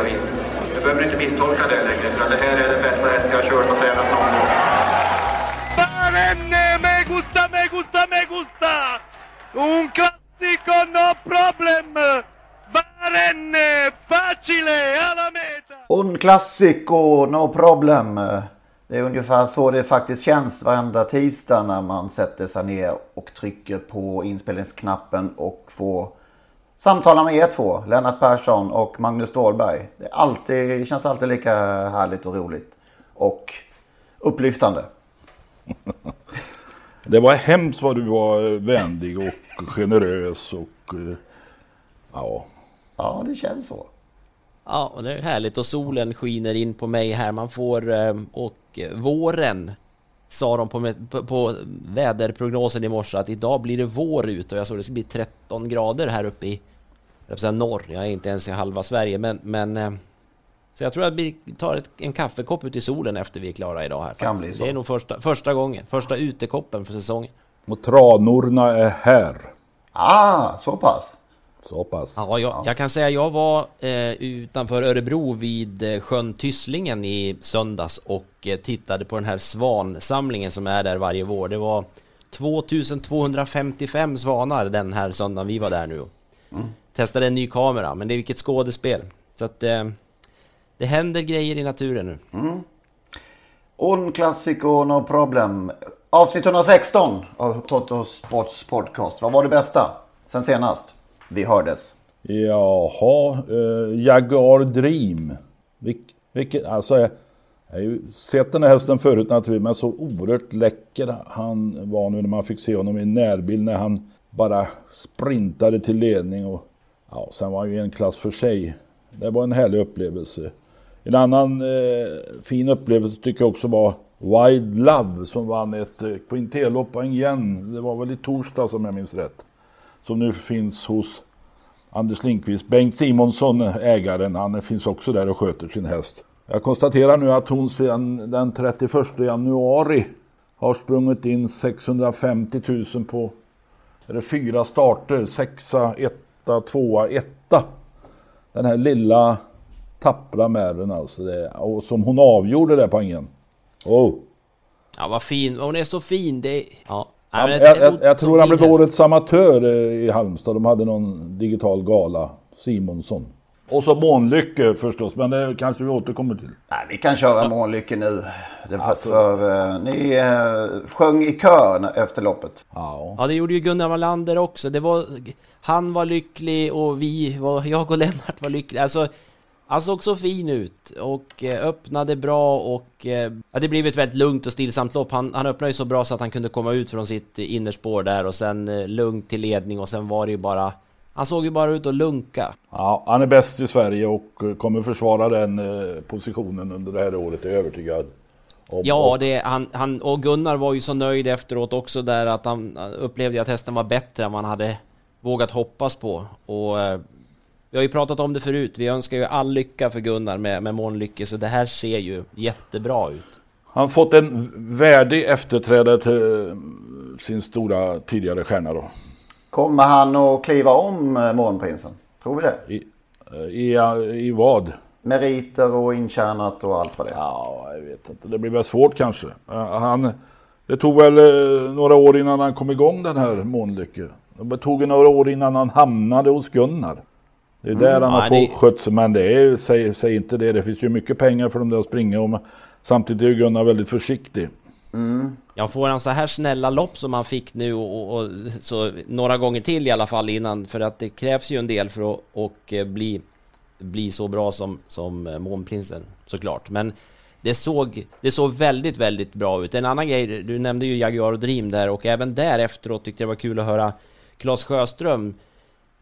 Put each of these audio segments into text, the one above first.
vis. Du behöver inte misstolka det längre, för det här är den bästa häst jag har kört och tränat någon gång. Barenne, me gusta, me gusta, me gusta! Un classico, no problem! Barenne, facile, alla meta! Un classico, no problem. Det är ungefär så det faktiskt känns varenda tisdag när man sätter sig ner och trycker på inspelningsknappen och får samtala med er två, Lennart Persson och Magnus Ståhlberg. Det, är alltid, det känns alltid lika härligt och roligt och upplyftande. Det var hemskt vad du var vänlig och generös och eh, ja. Ja, det känns så. Ja, och det är härligt och solen skiner in på mig här. Man får eh, och eh, våren sa de på, på, på väderprognosen i morse att idag blir det vår ute och jag såg det skulle bli 13 grader här uppe i säga norr. Jag är inte ens i halva Sverige, men, men eh, så jag tror att vi tar ett, en kaffekopp ut i solen efter vi är klara idag här. Kan bli så. Det är nog första, första gången, första utekoppen för säsongen. Och tranorna är här. Ah, så pass. Så pass. Ja, jag, jag kan säga jag var eh, utanför Örebro vid eh, sjön Tysslingen i söndags och eh, tittade på den här svansamlingen som är där varje vår. Det var 2255 svanar den här söndagen vi var där nu. Mm. Testade en ny kamera, men det är vilket skådespel. Så att eh, det händer grejer i naturen nu. Mm. Un classico, no problem. Avsnitt 116 av Toto Sports podcast. Vad var det bästa sen senast? Vi hördes. Jaha, eh, Jaguar Dream. Vilk, vilket, alltså jag, jag har ju sett den här hästen förut naturligtvis, men så oerhört läcker han var nu när man fick se honom i närbild när han bara sprintade till ledning och ja, sen var han ju en klass för sig. Det var en härlig upplevelse. En annan eh, fin upplevelse tycker jag också var Wild Love som vann ett eh, Quintelopp igen. Det var väl i torsdag som jag minns rätt. Som nu finns hos Anders Lindqvist. Bengt Simonsson, ägaren, han finns också där och sköter sin häst. Jag konstaterar nu att hon sedan den 31 januari har sprungit in 650 000 på är det fyra starter. Sexa, etta, tvåa, etta. Den här lilla tappra mären alltså. Det, och som hon avgjorde där poängen. Oh. Ja, vad fin. Hon är så fin. Det, ja. Men jag, jag, jag så tror han blev årets amatör eh, i Halmstad. De hade någon digital gala. Simonsson. Och så Månlycke förstås, men det kanske vi återkommer till. Nej, vi kan köra Månlycke nu. Det var Alltså. för, eh, ni eh, sjöng i kör efter loppet. Ja. Ja, det gjorde ju Gunnar Wallander också. Det var, han var lycklig och vi, var, jag och Lennart var lyckliga. Alltså, han såg så fin ut och eh, öppnade bra och ja, det blev ett väldigt lugnt och stillsamt lopp. Han, han öppnade ju så bra så att han kunde komma ut från sitt innerspår där och sen lugnt till ledning och sen var det ju bara han såg ju bara ut att lunka. Ja, han är bäst i Sverige och kommer försvara den eh, positionen under det här året, är jag övertygad. om. Ja, det, han, han, och Gunnar var ju så nöjd efteråt också där att han upplevde att hästen var bättre än man hade vågat hoppas på. Och eh, vi har ju pratat om det förut, vi önskar ju all lycka för Gunnar med, med Månlycke, så det här ser ju jättebra ut. Han fått en värdig efterträdare till eh, sin stora tidigare stjärna då. Kommer han att kliva om eh, Månprinsen? Tror vi det? I, eh, i, I vad? Meriter och intjänat och allt vad det är. Ja, jag vet inte. Det blir väl svårt kanske. Eh, Han, det tog väl eh, några år innan han kom igång den här Månlycke. Det tog några år innan han hamnade hos Gunnar. Det är där Mm. han har skött sig, men det är, säg, säg inte det. Det finns ju mycket pengar för de där att springa och samtidigt är Gunnar väldigt försiktig. Ja, får han så här snälla lopp som han fick nu och, och, så några gånger till i alla fall innan för att det krävs ju en del för att och eh, bli, bli så bra som, som eh, Månprinsen såklart. Men det såg, det såg väldigt, väldigt bra ut. En annan grej, du nämnde ju Jaguar och Dream där och även där efteråt tyckte jag det var kul att höra Claes Sjöström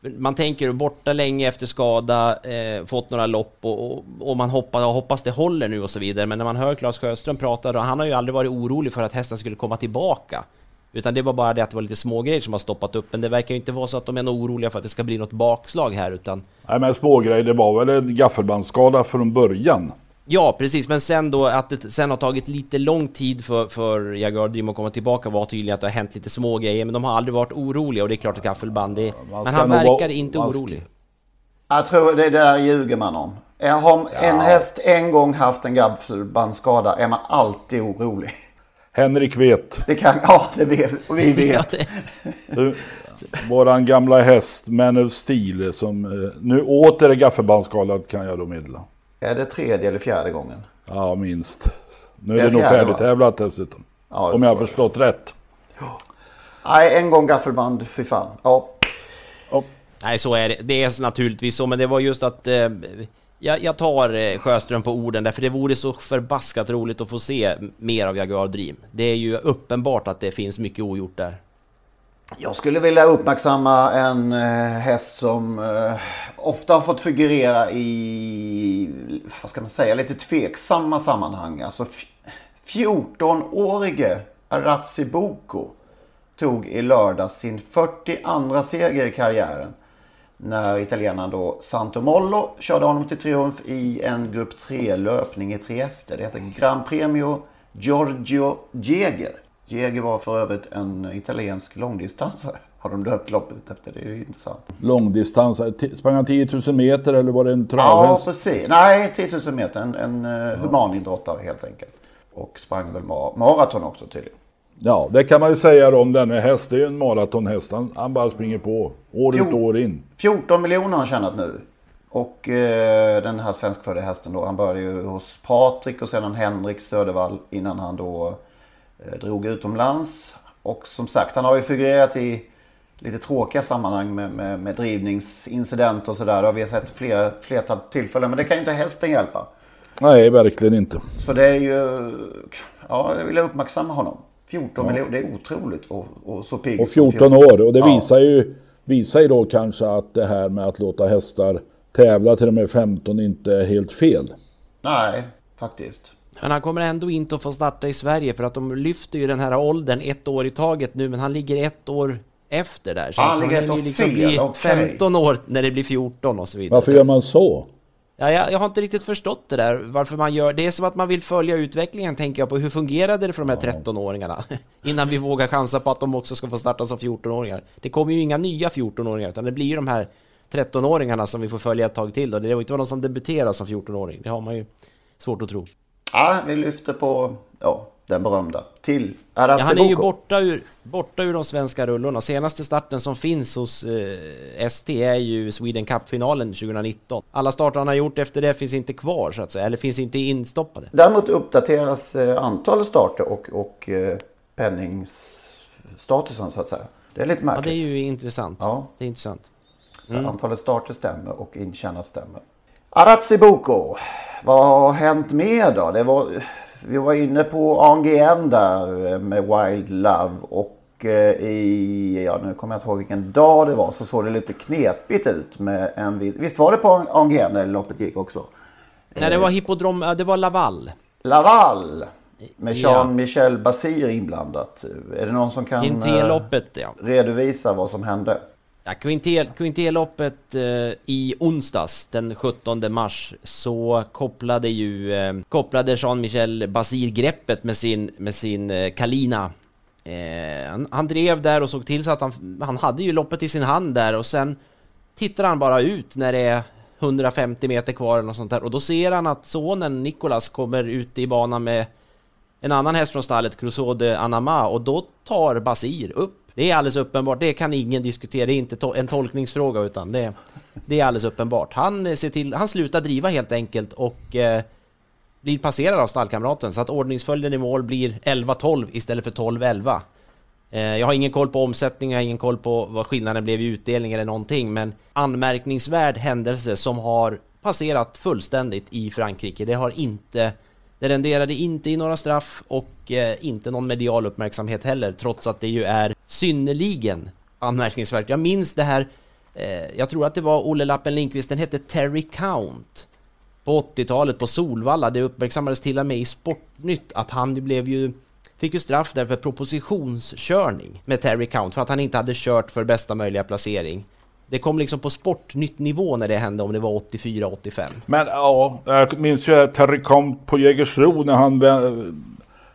man tänker borta länge efter skada, eh, fått några lopp och, och, och man hoppas, hoppas det håller nu och så vidare. Men när man hör Claes Sjöström prata, då, han har ju aldrig varit orolig för att hästen skulle komma tillbaka. Utan det var bara det att det var lite smågrejer som har stoppat upp. Men det verkar ju inte vara så att de är oroliga för att det ska bli något bakslag här utan... Nej men smågrejer, det var väl en gaffelbandsskada från början. Ja, precis. Men sen då att det sen har tagit lite lång tid för, för Jaguar Dream att komma tillbaka var tydligen att det har hänt lite små grejer Men de har aldrig varit oroliga och det är klart att gaffelband, man men han verkar vara- inte man ska- orolig. Jag tror det där ljuger man om. Har en häst en gång haft en gaffelbandsskada är man alltid orolig. Henrik vet. Det kan, ja, det vet och vi Ja, vet. Du, våran gamla häst Man of Steel som eh, nu åter är gaffelbandsskadad kan jag då meddela. Är det tredje eller fjärde gången? Ja minst. Nu är Det det, är nog fjärde, va? färdigtävlat dessutom. Ja, det Om jag har förstått rätt. Nej, en gång gaffelband, fy fan. Ja, Nej, så är det. Det är naturligtvis så, men det var just att... Eh, jag, jag tar eh, Sjöström på orden därför det vore så förbaskat roligt att få se mer av Jaguar Dream. Det är ju uppenbart att det finns mycket ogjort där. Jag skulle vilja uppmärksamma en eh, häst som eh, ofta har fått figurera i, vad ska man säga, lite tveksamma sammanhang. Alltså 14-årige Arazzi Boko tog i lördag sin 42 seger i karriären. När italienaren då Santo Mollo körde honom till triumf i en grupp 3-löpning i Trieste. Det heter Gran Premio Giorgio Jäger. Jäger var för övrigt en italiensk långdistansare. Har de döpt loppet efter det? Det är ju intressant. Långdistans, T- sprang han 10 000 meter eller var det en Ja, travhäst? precis. Nej, 10 000 meter. En, en uh, humanidrottare helt enkelt. Och sprang väl ma- maraton också tydligen. Ja, det kan man ju säga om denna häst. Det är ju en maratonhäst. Han, han bara springer på. År ut och år in. 14 miljoner har han tjänat nu. Och eh, den här svenskfödda hästen då. Han började ju hos Patrik och sedan Henrik Södervall innan han då eh, drog utomlands. Och som sagt, han har ju figurerat i lite tråkiga sammanhang med, med, med drivningsincident och sådär. Det har vi sett flera, flertal tillfällen. Men det kan ju inte hästen hjälpa. Nej, verkligen inte. Så det är ju, ja, jag vill uppmärksamma honom. 14 miljoner, det är otroligt och, och så pigg. Och som 14 år. Och det Ja. visar ju visar ju då kanske att det här med att låta hästar tävla till de är 15 inte är helt fel. Nej, faktiskt. Men han kommer ändå inte att få starta i Sverige för att de lyfter ju den här åldern ett år i taget nu, men han ligger ett år efter där. Så Han att ligger ett år ju liksom fel, bli okej. 15 år när det blir 14 och så vidare. Varför gör man så? Ja, jag, jag har inte riktigt förstått det där, varför man gör det. är som att man vill följa utvecklingen, tänker jag på. Hur fungerade det för de här 13-åringarna? Innan vi vågar chansa på att de också ska få starta som 14-åringar. Det kommer ju inga nya 14-åringar, utan det blir ju de här 13-åringarna som vi får följa ett tag till. Då. Det var inte någon som debuterar som 14-åring. Det har man ju svårt att tro. Ja, vi lyfter på ja, den berömda. Till Ja, Aratse han är ju borta ur, borta ur de svenska rullorna. Senaste starten som finns hos eh, ST är ju Sweden Cup-finalen 2019. Alla starter han har gjort efter det finns inte kvar så att säga, eller finns inte instoppade. Däremot uppdateras eh, antalet starter och, och eh, penningstatusen så att säga. Det är lite Ja, märkligt. det är ju intressant. Ja. Det är intressant. Antalet starter stämmer och intjänat stämmer. Aratsi Boko. Vad har hänt mer då? Det var, vi var inne på ANGN där eh, med Wild Love och eh, i, ja nu kommer jag inte ihåg vilken dag det var, så såg det lite knepigt ut med en viss, Visst var det på ANGN när loppet gick också? Nej, det var hippodrom, det var Laval. Laval. Med. Jean-Michel Basir inblandat. Är det någon som kan eh, Quinté-loppet, ja. redovisa vad som hände? Ja Quinté- Quinté-loppet eh, i onsdags, den 17 mars, så kopplade ju eh, kopplade Jean-Michel Basir greppet med sin, med sin eh, Kalina. Eh, han, han drev där och såg till så att han, han hade ju loppet i sin hand där och sen tittar han bara ut när det är 150 meter kvar eller något sånt där och då ser han att sonen Nicolas kommer ut i banan med en annan häst från stallet, Crusoe de Anama, och då tar Basir upp. Det är alldeles uppenbart, det kan ingen diskutera, det är inte to- en tolkningsfråga utan det, Det är alldeles uppenbart. Han, eh, ser till, han slutar driva helt enkelt och eh, blir passerad av stallkamraten så att ordningsföljden i mål blir 11-12 istället för 12-11. Eh, jag har ingen koll på omsättning, jag har ingen koll på vad skillnaden blev i utdelning eller någonting, men anmärkningsvärd händelse som har passerat fullständigt i Frankrike. Det har inte det renderade inte i några straff och eh, inte någon medial uppmärksamhet heller, trots att det ju är synnerligen anmärkningsvärt. Jag minns det här, eh, jag tror att det var Olle Lappen Lindqvist, den hette Terry Count på 80-talet på Solvalla. Det uppmärksammades till och med i Sportnytt att han blev ju fick ju straff där för propositionskörning med Terry Count för att han inte hade kört för bästa möjliga placering. Det kom liksom på sportnytt nivå när det hände om det var 84-85. Men ja, jag minns ju Terry Count på Jägersro när han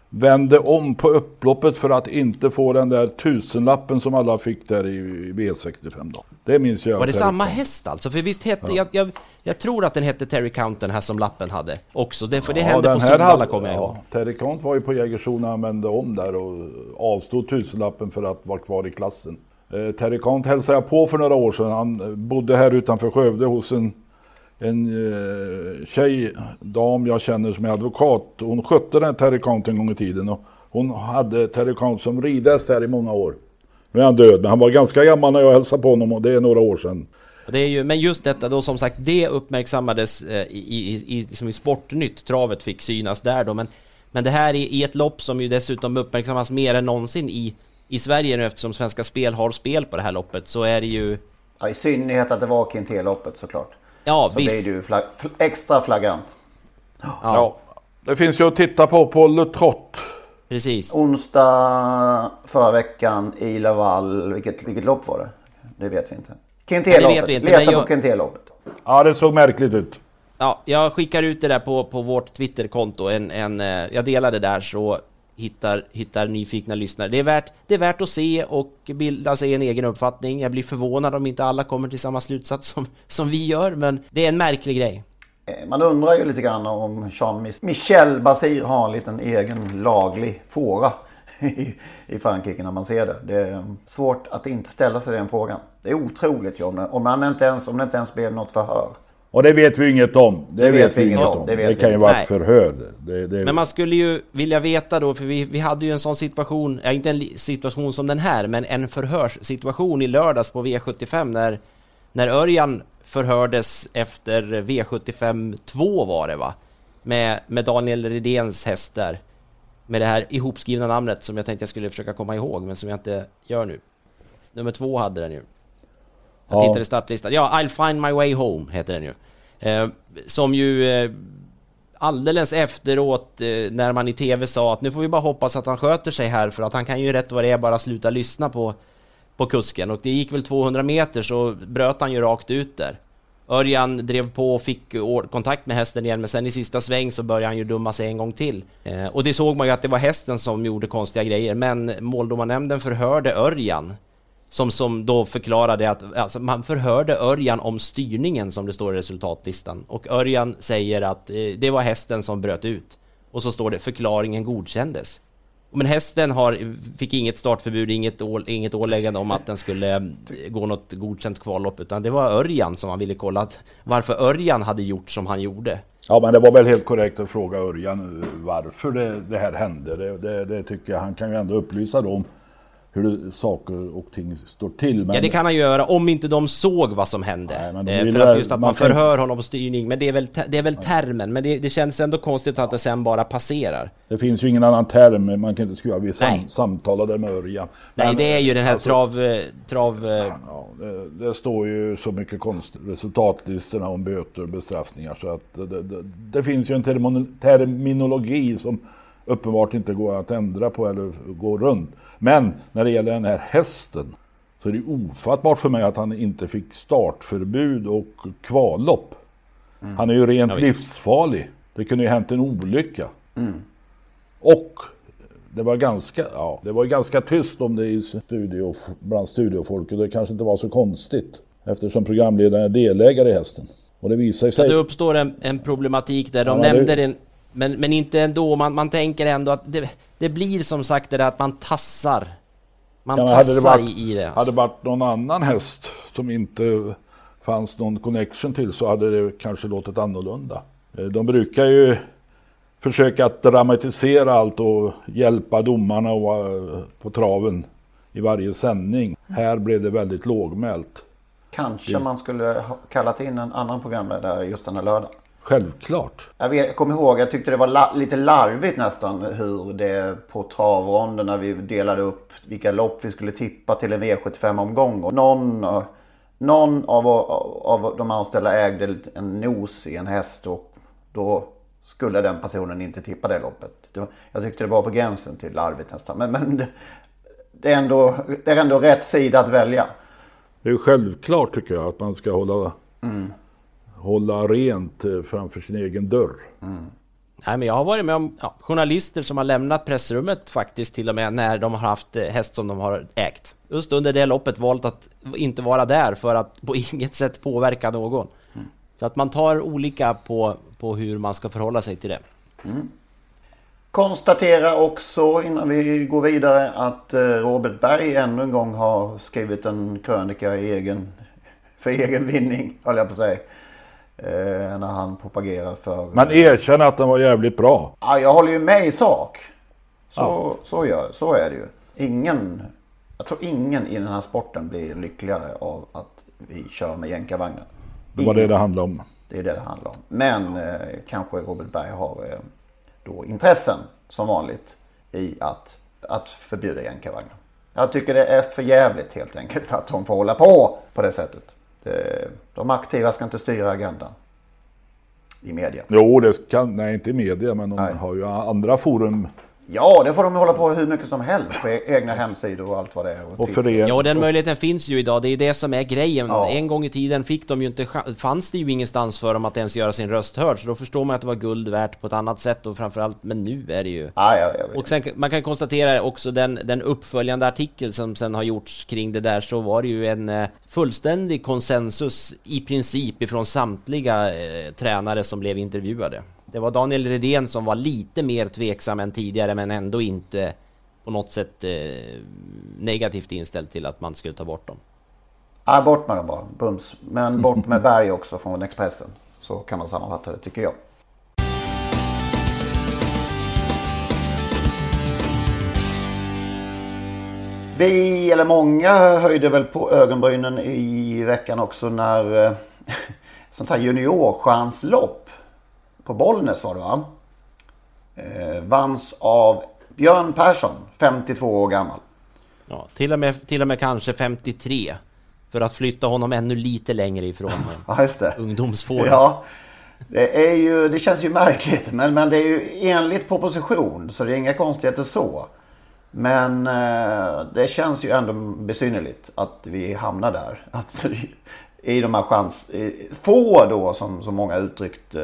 vände om på upploppet för att inte få den där tusenlappen som alla fick där i V65 då. Det minns jag. Var det samma häst alltså? För visst hette, ja. jag, jag, jag, tror att den hette Terry Count den här som lappen hade också. Det, för det ja, hände på Solvalla kommer jag ihåg. Terry Count var ju på Jägersro när han vände om där och avstod tusenlappen för att vara kvar i klassen. Eh, Terry Count hälsade jag på för några år sedan. Han bodde här utanför Skövde hos en en eh, tjej, dam jag känner som är advokat. Hon skötte den Terry Count en gång i tiden och hon hade Terry Count som ridhäst här i många år. Nu är han död, men han var ganska gammal när jag hälsade på honom och det är några år sedan. Det är ju, men just detta då som sagt, det uppmärksammades eh, i, i, i, liksom i Sportnytt. Travet fick synas där då, men, men det här är i ett lopp som ju dessutom uppmärksammas mer än någonsin i, i Sverige nu eftersom Svenska Spel har spel på det här loppet så är det ju... Ja, i synnerhet att det var Quinté-loppet såklart. Ja, så visst. det ju flag extra flagrant. Ja. ja. Det finns ju att titta på på Le Trot. Precis. Onsdag förra veckan i Laval. Vilket, vilket lopp var det? Det vet vi inte. Quinté-loppet. Leta jag... på Quinté-loppet. Ja, det såg märkligt ut. Ja, jag skickar ut det där på, på vårt Twitterkonto. En, en, eh, jag delar det där så hittar, hittar nyfikna lyssnare. Det är, värt, det är värt att se och bilda sig en egen uppfattning. Jag blir förvånad om inte alla kommer till samma slutsats som, som vi gör, men det är en märklig grej. Eh, man undrar ju lite grann om Jean Michel Basir har en liten egen laglig fåra i, i Frankrike när man ser det. Det är mm, svårt att inte ställa sig den frågan. Det är otroligt ju om, det, om, inte ens, om det inte ens blev något förhör. Och det vet vi inget om. Det, det vet, vet vi inget om. om. Det, det kan ju vara ett förhör. Det, men man skulle ju vilja veta då, för vi, vi hade ju en sån situation, ja inte en situation som den här, men en förhörssituation i lördags på V75 när, när Örjan förhördes efter V75 2 var det va? Med, med Daniel Redéns häst där. Med det här ihopskrivna namnet som jag tänkte jag skulle försöka komma ihåg, men som jag inte gör nu. Nummer två hade den ju. Jag ja. tittar i startlistan. Ja, I'll find my way home heter den ju. Eh, som ju eh, alldeles efteråt eh, när man i TV sa att nu får vi bara hoppas att han sköter sig här för att han kan ju rätt vad det är bara sluta lyssna på, på kusken. Och det gick väl 200 meter så bröt han ju rakt ut där. Örjan drev på och fick kontakt med hästen igen, men sen i sista sväng så började han ju dumma sig en gång till. Eh, och det såg man ju att det var hästen som gjorde konstiga grejer, men måldomarnämnden förhörde Örjan som, som då förklarade att alltså, man förhörde Örjan om styrningen som det står i resultatlistan. Och Örjan säger att eh, det var hästen som bröt ut. Och så står det förklaringen godkändes. Men hästen har, fick inget startförbud, inget, å, inget åläggande om att den skulle eh, gå något godkänt kvallopp, utan det var Örjan som man ville kolla att, varför Örjan hade gjort som han gjorde. Ja, men det var väl helt korrekt att fråga Örjan eh, varför det, det här hände. Det, det, det, tycker jag han kan ju ändå upplysa dem hur saker och ting står till. Men... Ja det kan han göra om inte de såg vad som hände. Nej, eh, för att just att man, man förhör honom på styrning. Men det är väl, det är väl termen. Men det, det känns ändå konstigt att det sen bara passerar. Det finns ju ingen annan term. Man kan inte skriva vi sam, samtalade med Örjan. Nej det är ju den här alltså, trav... Eh, trav eh, ja, det, det, står ju så mycket konst, resultatlistorna om böter och bestraffningar. Så att det, det finns ju en terminologi som uppenbart inte går att ändra på eller gå runt. Men när det gäller den här hästen så är det ofattbart för mig att han inte fick startförbud och kvallopp. Mm. Han är ju rent ja, livsfarlig. Det kunde ju hänt en olycka. Mm. Och det var ganska, ja, det var ganska tyst om det i studio, bland studiofolket. Det kanske inte var så konstigt eftersom programledaren är delägare i hästen. Och det visar sig... Så det uppstår en, en problematik där. De ja, nämnde det... Men, men inte ändå, man, man tänker ändå att det, det blir som sagt det där att man tassar. Man ja, tassar hade det varit, i, i det. Alltså. Hade det varit någon annan häst som inte fanns någon connection till så hade det kanske låtit annorlunda. Eh, de brukar ju försöka att dramatisera allt och hjälpa domarna och, eh, på traven i varje sändning. Här blev det väldigt lågmält. Kanske man skulle ha kallat in en annan programledare just den här lördagen. Självklart. Jag, vet, jag kommer ihåg, jag tyckte det var la, lite larvigt nästan hur det på travronden när vi delade upp vilka lopp vi skulle tippa till en V75-omgång. Och någon, någon av, av de anställda ägde en nos i en häst och då skulle den personen inte tippa det loppet. Jag tyckte det var på gränsen till larvigt nästan. Men, men det, det, är ändå, det är ändå rätt sida att välja. Det är självklart tycker jag att man ska hålla mm hålla rent eh, framför sin egen dörr. Mm. Nej, men jag har varit med om ja, journalister som har lämnat pressrummet faktiskt till och med när de har haft eh, häst som de har ägt. Just under det loppet valt att inte vara där för att på inget sätt påverka någon. Mm. Så att man tar olika på, på hur man ska förhålla sig till det. Mm. Konstatera också innan vi går vidare att eh, Robert Berg ännu en gång har skrivit en krönika i egen, för egen vinning, höll jag på att säga. Eh, när han propagerar för... Man erkänner att den var jävligt bra. Ja, jag håller ju med i sak. Så, ja. så, gör, så är det ju. Ingen, jag tror ingen i den här sporten blir lyckligare av att vi kör med jänkarvagnar. Det var det det handlade om. Det är det det handlar om. Men eh, kanske Robert Berg har eh, då intressen som vanligt i att, att förbjuda jänkarvagnar. Jag tycker det är för jävligt helt enkelt att de får hålla på på det sättet. Eh, de aktiva ska inte styra agendan i media. Jo, det kan, nej inte i media, men de nej. har ju andra forum Ja, det får de hålla på hur mycket som helst på e- egna hemsidor och allt vad det är. Och, och för er. Ja, den möjligheten finns ju idag. Det är det som är grejen. Ja. En gång i tiden fick de ju inte, fanns det ju ingenstans för dem att ens göra sin röst hörd. Så då förstår man att det var guld värt på ett annat sätt och framförallt, men nu är det ju... Ja, ja, och sen, man kan konstatera också den, den uppföljande artikel som sen har gjorts kring det där så var det ju en eh, fullständig konsensus i princip ifrån samtliga eh, tränare som blev intervjuade. Det var Daniel Redén som var lite mer tveksam än tidigare men ändå inte på något sätt eh, negativt inställd till att man skulle ta bort dem. Ja, bort med dem bara, bums. Men bort med Berg också från Expressen. Så kan man sammanfatta det tycker jag. Vi, eller många, höjde väl på ögonbrynen i veckan också när eh, sånt här juniorchanslopp på Bollnäs var det va? Eh, vanns av Björn Persson, 52 år gammal. Ja, till och med, till och med kanske 53. För att flytta honom ännu lite längre ifrån ja, just det. ungdomsfåret. Ja, det, är ju, det känns ju märkligt. Men, men det är ju enligt proposition så det är inga konstigheter så. Men eh, det känns ju ändå besynnerligt att vi hamnar där. Att i de här chans, få då som, som många uttryckt eh,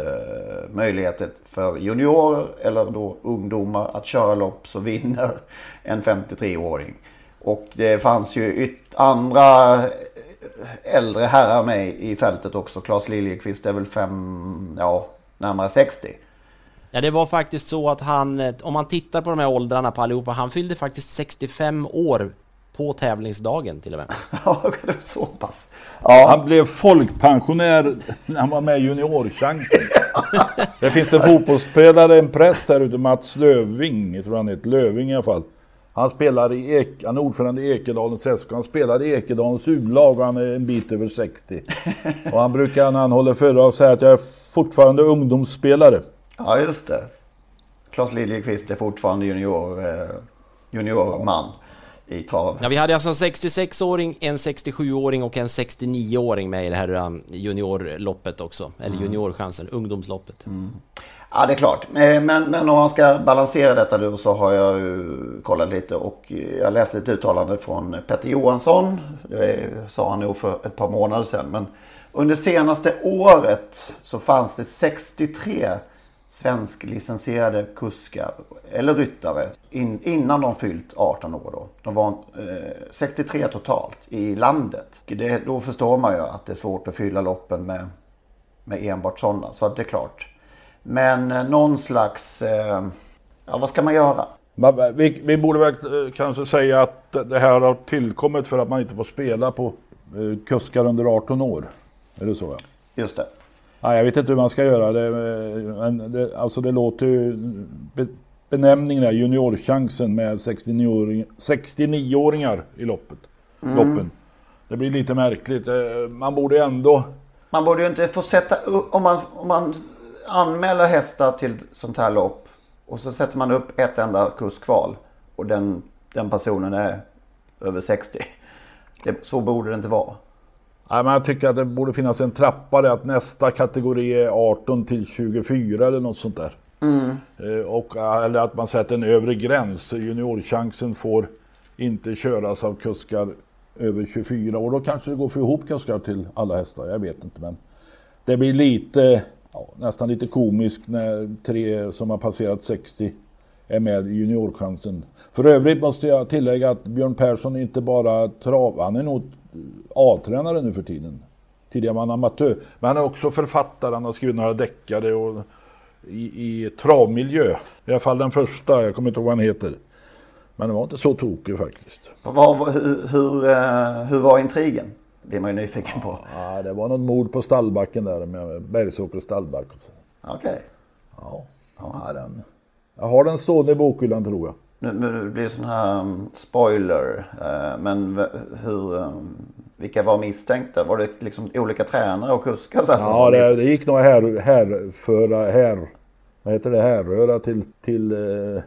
möjligheter för juniorer eller då ungdomar att köra lopp så vinner en 53-åring. Och det fanns ju andra äldre herrar med i fältet också. Claes Liljekvist är väl fem, ja närmare 60. Ja det var faktiskt så att han, om man tittar på de här åldrarna på allihopa, han fyllde faktiskt 65 år på tävlingsdagen till och med. Ja, det är så pass. Ja. Han blev folkpensionär när han var med i Juniorchansen. det finns en fotbollsspelare, en präst här ute, Mats Löving, jag tror han heter Löving i alla fall. Han spelar i Ek, han är ordförande i Ekedalens SK. Han spelar i Ekedalens U-lag och han är en bit över 60. Och han brukar när han håller föredrag säga att jag är fortfarande ungdomsspelare. Ja just det. Claes Liljekvist är fortfarande junior, eh, juniorman i trav. Ja, vi hade alltså en 66-åring, en 67-åring och en 69-åring med i det här um, juniorloppet också. Eller mm. juniorchansen, ungdomsloppet. Mm. Ja, det är klart. Men, men om man ska balansera detta nu så har jag ju kollat lite och jag läste ett uttalande från Petter Johansson. Det sa han nog för ett par månader sedan. Men under senaste året så fanns det 63 svensklicensierade kuskar eller ryttare in, innan de fyllt 18 år. Då. De var eh, 63 totalt i landet. Det, då förstår man ju att det är svårt att fylla loppen med, med enbart sådana. Så att det är klart. Men eh, någon slags, eh, ja vad ska man göra? Vi, vi borde väl eh, kanske säga att det här har tillkommit för att man inte får spela på eh, kuskar under 18 år. Är det så ja? Just det. Ja, jag vet inte hur man ska göra det. Men det, alltså det låter ju... Be, benämningen är juniorchansen med 69-åringar 69 i loppet. Mm. Loppen. Det blir lite märkligt. Eh, Man borde ändå... Man borde ju inte få sätta upp, om man, om man anmäler hästar till sånt här lopp och så sätter man upp ett enda kurskval och den, den personen är över 60. Det, så borde det inte vara. Nej, men jag tycker att det borde finnas en trappa där att nästa kategori är 18 till 24 eller något sånt där. Mm. Eh, Och, eller att man sätter en övre gräns. Juniorchansen får inte köras av kuskar över 24 år. Då kanske det går för ihop kuskar till alla hästar. Jag vet inte. Men det blir lite, ja, nästan lite komiskt när tre som har passerat 60 är med i juniorchansen. För övrigt måste jag tillägga att Björn Persson inte bara trav, han är nog A-tränare nu för tiden. Tidigare var han amatör. Men han är också författare, han har skrivit några deckare och i, i travmiljö. I alla fall den första, jag kommer inte ihåg vad han heter. Men den var inte så tokig faktiskt. Vad, hur, hur, eh, hur var intrigen? blir man ju nyfiken på. Ja, det var något mord på stallbacken där med Bergsåker stallback. Okej. Ja, ja den. Jag har den stående i bokhyllan tror jag. Nu, blir det sån här um, spoiler. eh, men hur, um, vilka var misstänkta? Var det liksom olika tränare och kuskar? Här? Ja, det, det gick nog här, härföra, här, vad heter det, härröra till, till eh,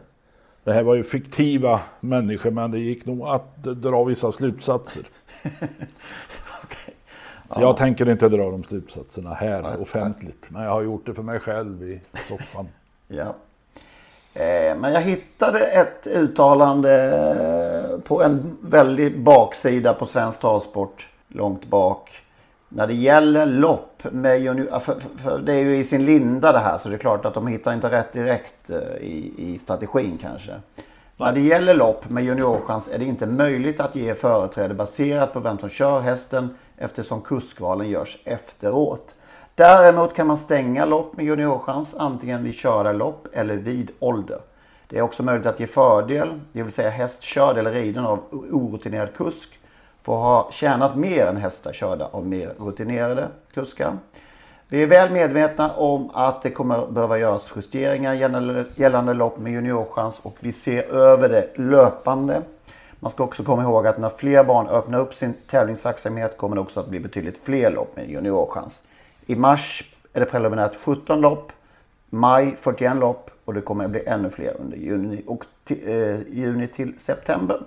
det här var ju fiktiva människor men det gick nog att dra vissa slutsatser. Jag tänker inte dra de slutsatserna här offentligt. Men jag har gjort det för mig själv i soffan. Ja. Eh, men jag hittade ett uttalande eh, på en väldig baksida på Svensk Travsport. Långt bak. När det gäller lopp med junior, för, för, det är ju i sin linda det här så det är klart att de hittar inte rätt direkt eh, i, i strategin kanske. När det gäller lopp med juniorchans är det inte möjligt att ge företräde baserat på vem som kör hästen eftersom kuskvalen görs efteråt. Däremot kan man stänga lopp med juniorchans antingen vid körarlopp eller vid ålder. Det är också möjligt att ge fördel, det vill säga häst körd eller riden av orutinerad kusk får ha tjänat mer än hästar körda av mer rutinerade kuskar. Vi är väl medvetna om att det kommer behöva göras justeringar gällande, gällande lopp med juniorchans och vi ser över det löpande. Man ska också komma ihåg att när fler barn öppnar upp sin tävlingsverksamhet kommer det också att bli betydligt fler lopp med juniorchans. I mars är det preliminärt 17 lopp, maj 41 lopp och det kommer att bli ännu fler under juni, och eh, juni till september.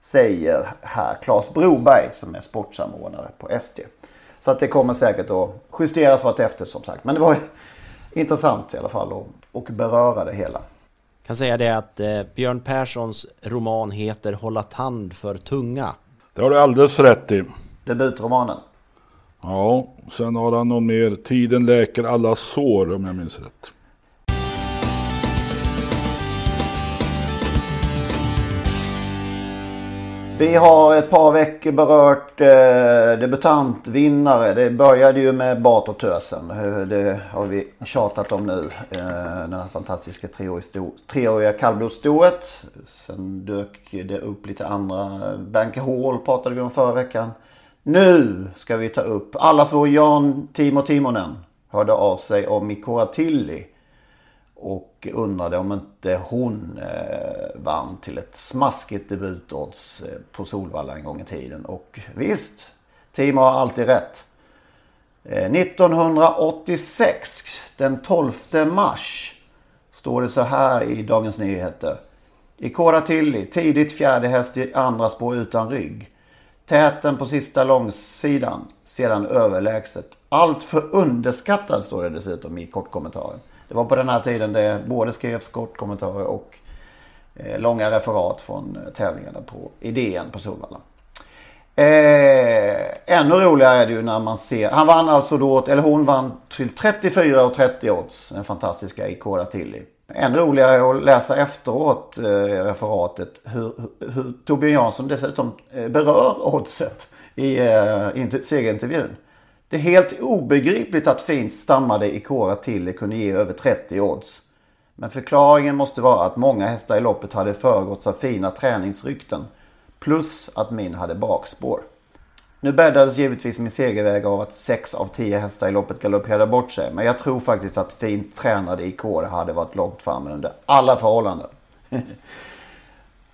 Säger här Claes Broberg som är sportsamordnare på ST. Så att det kommer säkert att justeras vartefter som sagt. Men det var intressant i alla fall att och beröra det hela. Kan säga det att eh, Björn Perssons roman heter Hålla tand för tunga. Det har du alldeles rätt i. Debutromanen. Ja, sen har han någon mer. Tiden läker alla sår om jag minns rätt. Vi har ett par veckor berört eh, debutantvinnare. Det började ju med Bart och Tösen. Det har vi tjatat om nu. Eh, den här fantastiska treåriga kallblodsstoet. Sen dök det upp lite andra. Banker Hall pratade vi om förra veckan. Nu ska vi ta upp allas vår Jan Timo Timonen. Hörde av sig om Mikora Tilly. Och undrade om inte hon eh, vann till ett smaskigt debutodds eh, på Solvalla en gång i tiden. Och visst, Timo har alltid rätt. Eh, 1986, den 12 mars, står det så här i Dagens Nyheter. Ikora Tilly, tidigt fjärde häst i andra spår utan rygg. Täten på sista långsidan, sedan överlägset. Allt för underskattad står det dessutom i kortkommentaren. Det var på den här tiden det både skrevs kortkommentarer och eh, långa referat från eh, tävlingarna på idén på Solvalla. Eh, ännu roligare är det ju när man ser, han vann alltså då, eller hon vann till 34 och 30 odds, den fantastiska Ikora Tilly. Ännu roligare är att läsa efteråt eh, referatet hur, hur, Torbjörn Jansson dessutom eh, berör oddset i eh, segerintervjun. Det är helt obegripligt att fint stammade Ikora Tilly kunde ge över 30 odds. Men förklaringen måste vara att många hästar i loppet hade föregåtts av fina träningsrykten. Plus att min hade bakspår. Nu bäddades givetvis min segerväg av att sex av tio hästar i loppet galopperade bort sig. Men jag tror faktiskt att fint tränade i kår hade varit långt framme under alla förhållanden.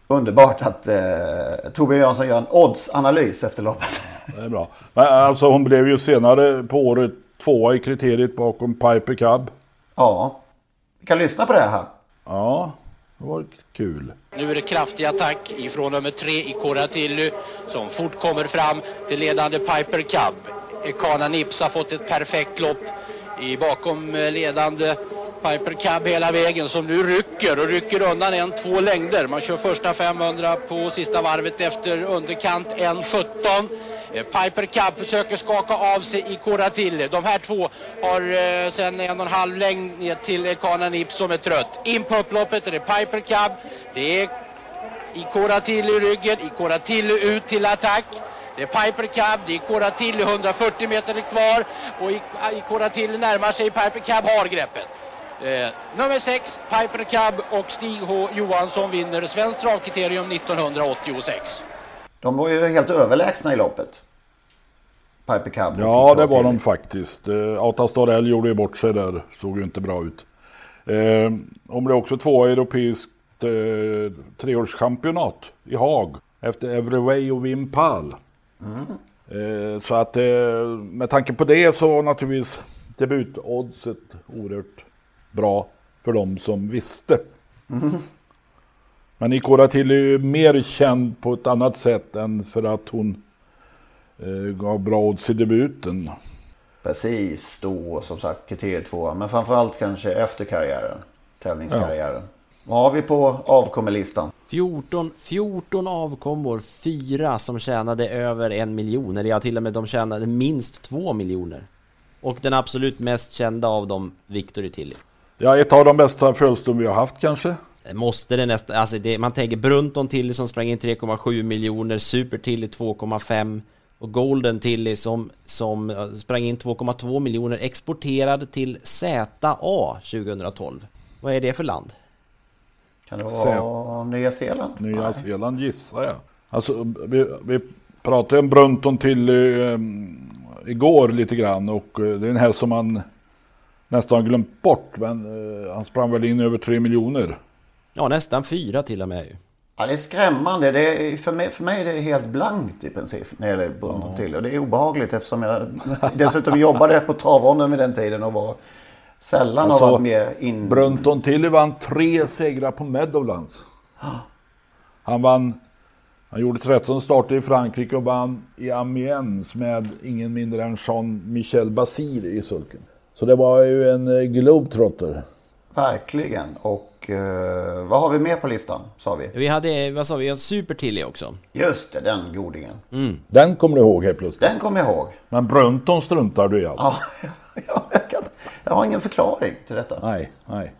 Underbart att eh, Torbjörn Jansson gör en oddsanalys efter loppet. Det är bra. Men alltså hon blev ju senare på året tvåa i kriteriet bakom Piper Cub. Ja, vi kan lyssna på det här. Ja, det var kul. Nu är det kraftig attack ifrån nummer tre i Coratilly som fort kommer fram till ledande Piper Cub. Kana Nips har fått ett perfekt lopp i bakom eh, ledande Piper Cab hela vägen som nu rycker och rycker undan en två längder. Man kör första 500 på sista varvet efter underkant 1.17. Eh, Piper Cub försöker skaka av sig i Coratilly. De här två har eh, sen en och en halv längd ner till Kana Nips som är trött. In på upploppet är det Piper Cub. Det är i Coratilly i ryggen, i Coratilly ut till attack. Det är Piper Cab, det är Coratilly 140 meter kvar och i, i närmar sig Piper Cab har greppet. Eh, nummer 6, Piper Cab och Stig H Johansson vinner Svenskt travkriterium 1986. De var ju helt överlägsna i loppet. Piper Cab. Ja, det var de faktiskt. Eh, Ata Starell gjorde ju bort sig där. Såg ju inte bra ut. Eh, hon blev också tvåa i europeiskt eh, treårschampionat i Haag. Efter Everyway och Wim Pal. Mm. Eh, så att eh, med tanke på det så var naturligtvis debutoddset oerhört bra för de som visste. Mm. Men Ikora till är ju mer känd på ett annat sätt än för att hon eh, gav bra odds i debuten. Precis, då som sagt kriteriet tvåa. Men framförallt kanske efter karriären. Tävlingskarriären. Vad har vi på avkommelistan? 14, 14 avkommor, fyra som tjänade över en miljon. Eller ja, till och med de tjänade minst två miljoner. Och den absolut mest kända av dem, Victory Tilly. Ja, ett av de bästa födelsedagar vi har haft kanske. Måste det nästan, alltså det, man tänker Brunton Tilly som sprang in 3,7 miljoner, Super Tilly 2,5 och Golden Tilly som, som eh, sprang in 2,2 miljoner exporterad till ZA 2012. Vad är det för land? Kan det vara Nya Zeeland? Nya Nej. Zeeland gissar jag. Alltså, vi, vi pratade om Brunton till eh, igår lite grann och eh, det är en häst som man nästan har glömt bort. Men eh, han sprang väl in över 3 miljoner. Ja, nästan fyra till och med. Ja, det är skrämmande. Det är, för, mig, för mig är det helt blankt i princip när det gäller Brunton Ja. till. Och det är obehagligt eftersom jag dessutom jobbade på travronden vid den tiden och var sällan har Alltså, varit med in... Brunton Tilly vann tre segrar på Meadowlands. Han vann, han gjorde 13 starter i Frankrike och vann i Amiens med ingen mindre än Jean-Michel Basir i sulken. Så det var ju en eh, globetrotter. Verkligen. Och eh, vad har vi mer på listan sa vi? Vi hade, vad sa vi, en Super Tilly också. Just det, den godingen. Den kommer du ihåg helt plötsligt. Den kommer jag ihåg. Men Brunton struntar du i alltså? Ja, ja, jag, kan, jag har ingen förklaring till detta. Nej, nej.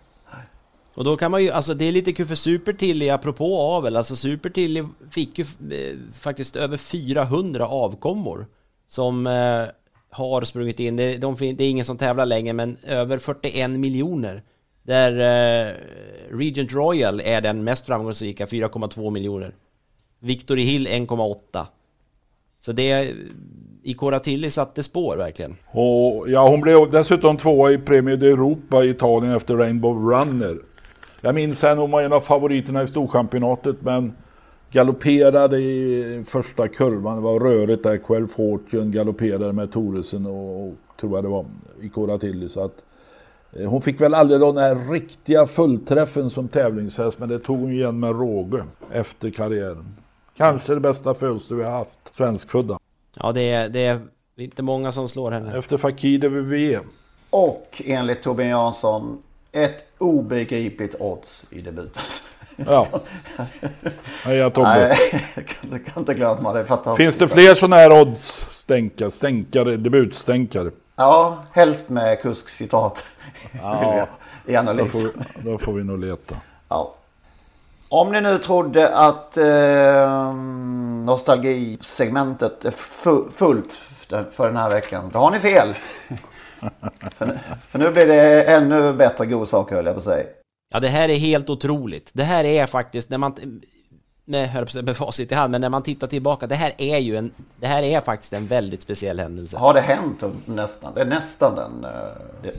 Och då kan man ju, alltså det är lite kul för Super Tilly, apropå avel, alltså Super Tilly fick ju eh, faktiskt över 400 avkommor som eh, har sprungit in, det, de, det är ingen som tävlar längre, men över 41 miljoner. Där eh, Regent Royal är den mest framgångsrika, 4,2 miljoner. Victory Hill 1,8. Så det, I Tilly satte spår verkligen. Och ja, hon blev dessutom tvåa i Premio d'Europa i Italien efter Rainbow Runner. Jag minns henne, hon var en av favoriterna i Storchampionatet men galopperade i första kurvan. Det var rörigt där. Quell Fortune galopperade med Toresen och, och tror jag det var i Tilly. Så att, eh, hon fick väl aldrig den här riktiga fullträffen som tävlingshäst men det tog hon igen med råge efter karriären. Kanske det bästa födelsedag vi har haft, svenskfödda. Ja, det är, det är inte många som slår henne. Efter Fakir VV. Och enligt Torbjörn Jansson ett obegripligt odds i debuten. Ja. Heja Tobbe. Nej, jag kan, jag kan inte glömma det. fantastiskt. Finns det fler sådana här odds stänkare, stänkare, debutstänkare? Ja, helst med kuskcitat. Ja. I Då får, då får vi nog leta. Ja. Om ni nu trodde att eh, nostalgisegmentet är fu- fullt för den här veckan, då har ni fel. för, nu, för nu blir det ännu bättre godsaker höll jag på att säga. Ja, det här är helt otroligt. Det här är faktiskt, när man... med, höll på med facit i hand, men när man tittar tillbaka, det här är ju en, det här är faktiskt en väldigt speciell händelse. Har det hänt nästan? Det är nästan den,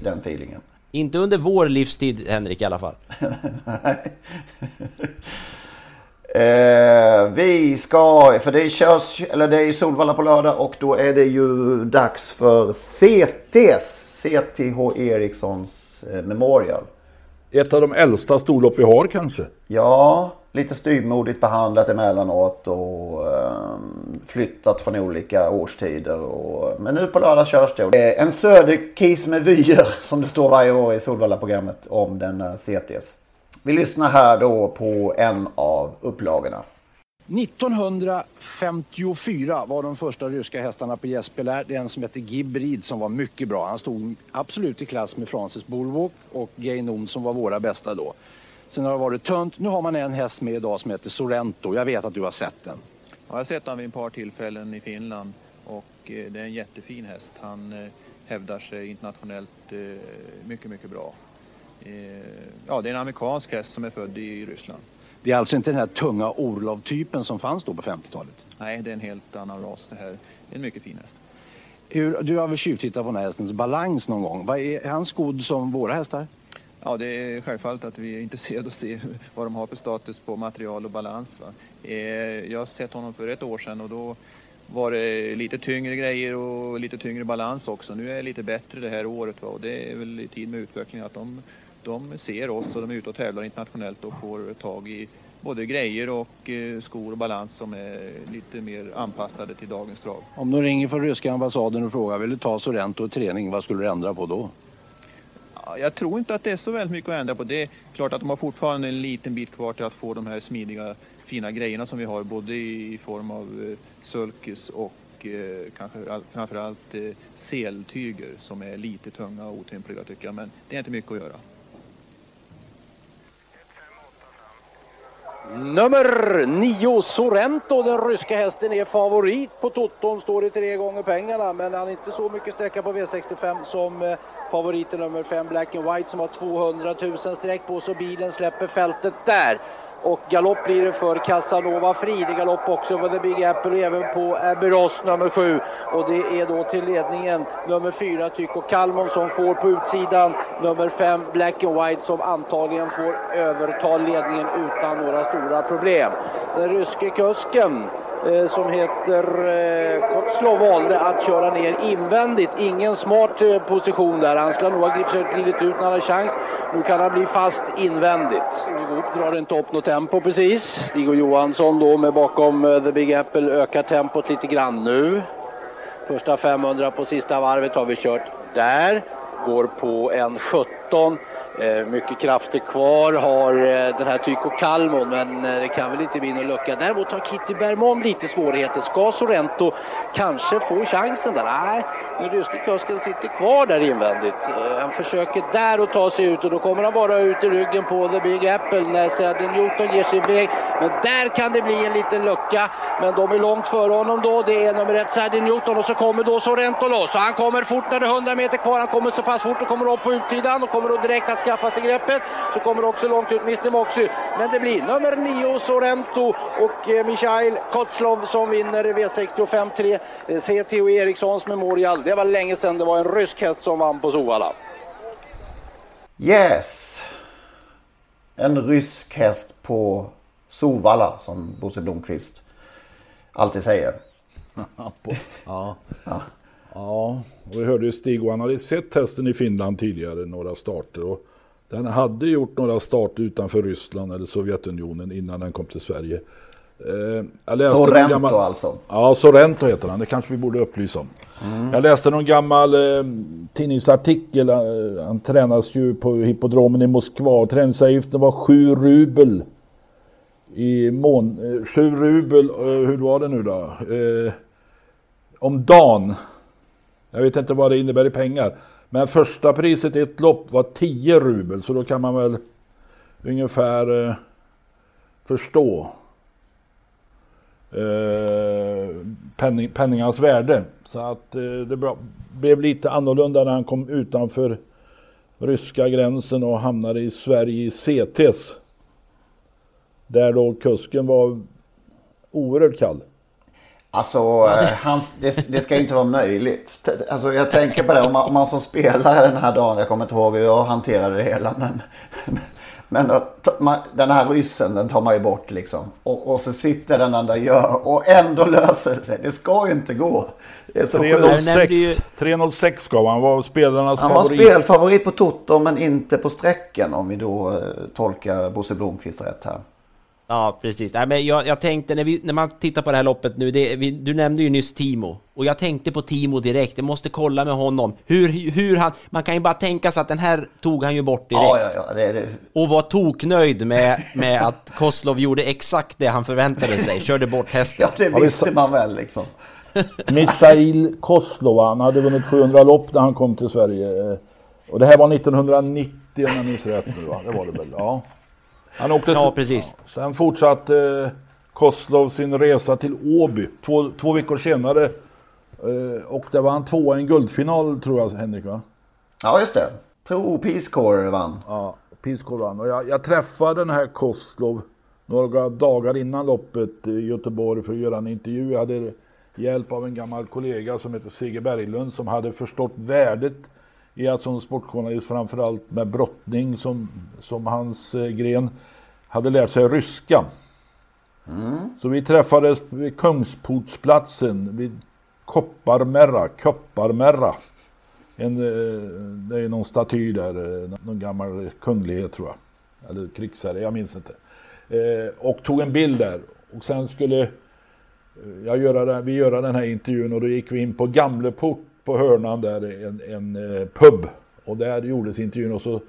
den feelingen. Inte under vår livstid, Henrik, i alla fall. eh, vi ska, för det körs, eller det är Solvalla på lördag och då är det ju dags för CTs, CTH Erikssons eh, Memorial. Ett av de äldsta storlopp vi har kanske? Ja, lite styrmodigt behandlat emellanåt och eh, flyttat från olika årstider. Och, men nu på lördag körs det. Eh, en söderkis med vyer som det står varje år i Solvalla-programmet om denna eh, CTS. Vi lyssnar här då på en av upplagorna. 1954 var de första ryska hästarna på Jesper Det är en som heter Gibrid som var mycket bra. Han stod absolut i klass med Francis Bulwark och Gay som var våra bästa då. Sen har det varit tunt. Nu har man en häst med idag som heter Sorrento. Jag vet att du har sett den. Ja, jag har sett den vid ett par tillfällen i Finland och eh, det är en jättefin häst. Han eh, hävdar sig internationellt eh, mycket, mycket bra. Ja, det är en amerikansk häst som är född i Ryssland. Det är alltså inte den här tunga Orlov-typen som fanns då på 50-talet? Nej, det är en helt annan ras det här. Det är en mycket fin häst. Hur, du har väl tjuvtittat på den här hästens balans någon gång? Vad är han skodd som våra hästar? Ja, det är självfallet att vi är intresserade av att se vad de har för status på material och balans. Va? Eh, jag har sett honom för ett år sedan och då var det lite tyngre grejer och lite tyngre balans också. Nu är det lite bättre det här året va? och det är väl i tid med utveckling att de, de ser oss och de är ute och tävlar internationellt och får tag i både grejer och eh, skor och balans som är lite mer anpassade till dagens krav. Om de ringer från ryska ambassaden och frågar vill du ta Sorrento och träning, vad skulle du ändra på då? jag tror inte att det är så väldigt mycket att ändra på. Det är klart att de har fortfarande en liten bit kvar till att få de här smidiga fina grejerna som vi har både i form av eh, sulkes och eh, kanske framförallt seltyger som är lite tunga och otympliga tycker jag. Men det är inte mycket att göra. Nummer 9 Sorrento, den ryska hästen, är favorit på Toton. Står i tre gånger pengarna, men han är inte så mycket sträcka på V65 som eh, favoriten nummer 5 Black and White som har 200 000 streck på så bilen släpper fältet där. Och galopp blir det för Casanova Frid. Galopp också för The Big Apple och även på Aberos nummer sju. Och det är då till ledningen nummer fyra Tycho Kalmon som får på utsidan. Nummer fem Black and White som antagligen får överta ledningen utan några stora problem. Den ryske kusken Eh, som heter eh, valde att köra ner invändigt. Ingen smart eh, position där. Han skulle nog ha försökt glidit ut när han hade chans. Nu kan han bli fast invändigt. Ihop drar inte upp något tempo precis. Stig och Johansson då med bakom eh, The Big Apple ökar tempot lite grann nu. Första 500 på sista varvet har vi kört där. Går på en 17. Eh, mycket krafter kvar har eh, den här Tycho Kalmon men eh, det kan väl inte bli någon lucka. Däremot har Kitty Bermond lite svårigheter. Ska Sorrento kanske få chansen där? Nej, men ryske kusken sitter kvar där invändigt. Eh, han försöker där att ta sig ut och då kommer han bara ut i ryggen på The Big Apple när Sadden Newton ger sig iväg. Men där kan det bli en liten lucka. Men de är långt före honom då. Det är nummer ett Sadden Newton och så kommer då Sorrento loss. Och han kommer fort när det är 100 meter kvar. Han kommer så pass fort och kommer upp på utsidan och kommer då direkt att skaffa sig greppet. Så kommer också långt ut Mr Moxy. Men det blir nummer nio Sorrento och eh, Michail Kotzlov som vinner V65 3. CTO Erikssons Memorial. Det var länge sedan det var en rysk häst som vann på Sovalla. Yes. En rysk häst på Sovalla som Bosse Blomqvist alltid säger. ja. ja. Ja, och vi hörde ju Stig och han hade sett hästen i Finland tidigare, några starter. Och den hade gjort några starter utanför Ryssland eller Sovjetunionen innan den kom till Sverige. Eh, Sorrento gammal... alltså? Ja, Sorrento heter han. Det kanske vi borde upplysa om. Mm. Jag läste någon gammal eh, tidningsartikel. Eh, han tränas ju på hippodromen i Moskva. Träningsavgiften var 7 rubel. I mån... Eh, 7 rubel, eh, hur var det nu då? Eh, om dagen. Jag vet inte vad det innebär i pengar. Men första priset i ett lopp var 10 rubel. Så då kan man väl ungefär eh, förstå eh, penning, penningans värde. Så att eh, det blev lite annorlunda när han kom utanför ryska gränsen och hamnade i Sverige i CTs. Där då kusken var oerhört kall. Alltså, eh, hans, det, det ska inte vara möjligt. Alltså, jag tänker på det, om man, om man som spelare den här dagen, jag kommer inte ihåg hur jag hanterade det hela, men, men man, den här ryssen, den tar man ju bort liksom. Och, och så sitter den andra gör och ändå löser det sig. Det ska ju inte gå. Det är så sjukt. 306, 306 ska han vara spelarnas Han var favorit. spelfavorit på Toto men inte på sträcken om vi då eh, tolkar Bosse Blomqvist rätt här. Ja, precis. Nej, men jag, jag tänkte när, vi, när man tittar på det här loppet nu, det, vi, du nämnde ju nyss Timo. Och jag tänkte på Timo direkt, jag måste kolla med honom. Hur, hur han, man kan ju bara tänka sig att den här tog han ju bort direkt. Ja, ja, ja, det, det. Och var toknöjd med, med att Koslov gjorde exakt det han förväntade sig, körde bort hästen. Ja, det visste man väl liksom. Misail Koslova, han hade vunnit 700 lopp när han kom till Sverige. Och det här var 1990 om jag minns rätt nu va? Det var det väl? Ja. Han åkte Ja, precis. Ja. Sen fortsatte eh, Koslov sin resa till Åby två, två veckor senare. Eh, Och där var han tvåa i en guldfinal tror jag Henrik va? Ja, just det. Tror Peace Corps vann. Ja, Peace Corps vann. Och jag, jag träffade den här Koslov några dagar innan loppet i Göteborg för att göra en intervju. Jag hade hjälp av en gammal kollega som heter Sigge Berglund som hade förstått värdet i att som sportjournalist framförallt med brottning som, som hans eh, gren hade lärt sig ryska. Så vi träffades vid Kungsportsplatsen vid Kopparmerra, Kopparmerra. En, eh, det är någon staty där, eh, någon gammal kunglighet tror jag. Eller krigsherre, jag minns inte. Eh, och tog en bild där. Och sen skulle jag göra, det- vi göra den här intervjun och då gick vi in på Gamleport på hörnan där, en, en eh, pub. Och där gjordes intervjun och så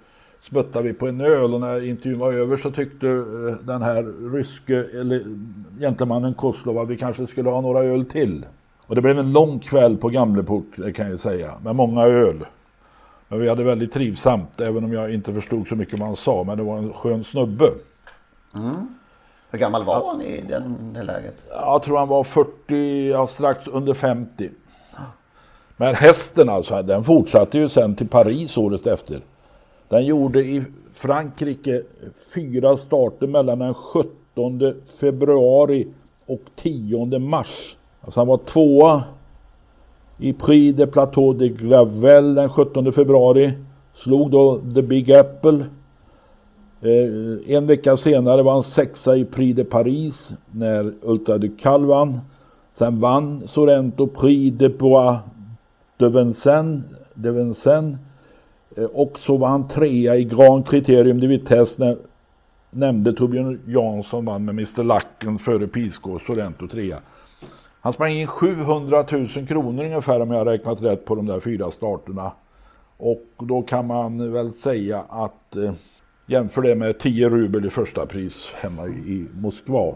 smuttade vi på en öl och när intervjun var över så tyckte eh, den här ryske, eller gentlemannen Koslov att vi kanske skulle ha några öl till. Och det blev en lång kväll på Gamleport, det kan jag säga, med många öl. Men vi hade väldigt trivsamt, även om jag inte förstod så mycket vad han sa, men det var en skön snubbe. Mm. Hur gammal var han i den, det läget? Jag tror han var 40, ja, strax under 50. Men hästen alltså, den fortsatte ju sen till Paris året efter. Den gjorde i Frankrike fyra starter mellan den 17 februari och 10 mars. Alltså han var tvåa i Prix de Plateau de Gravel den 17 februari. Slog då The Big Apple. Eh, en vecka senare var han sexa i Prix de Paris när Ultra de Cal vann. Sen vann Sorrento Prix de Bois de Vincennes. De Vincennes. Eh, och så var han trea i Grand Criterium de Vitesse när nämnde Torbjörn Jansson vann med Mr Lacken före Pisco Sorrento trea. Han sprang in 700 000 kronor ungefär om jag har räknat rätt på de där fyra starterna. Och då kan man väl säga att eh, jämför det med 10 rubel i första pris hemma i, Moskva.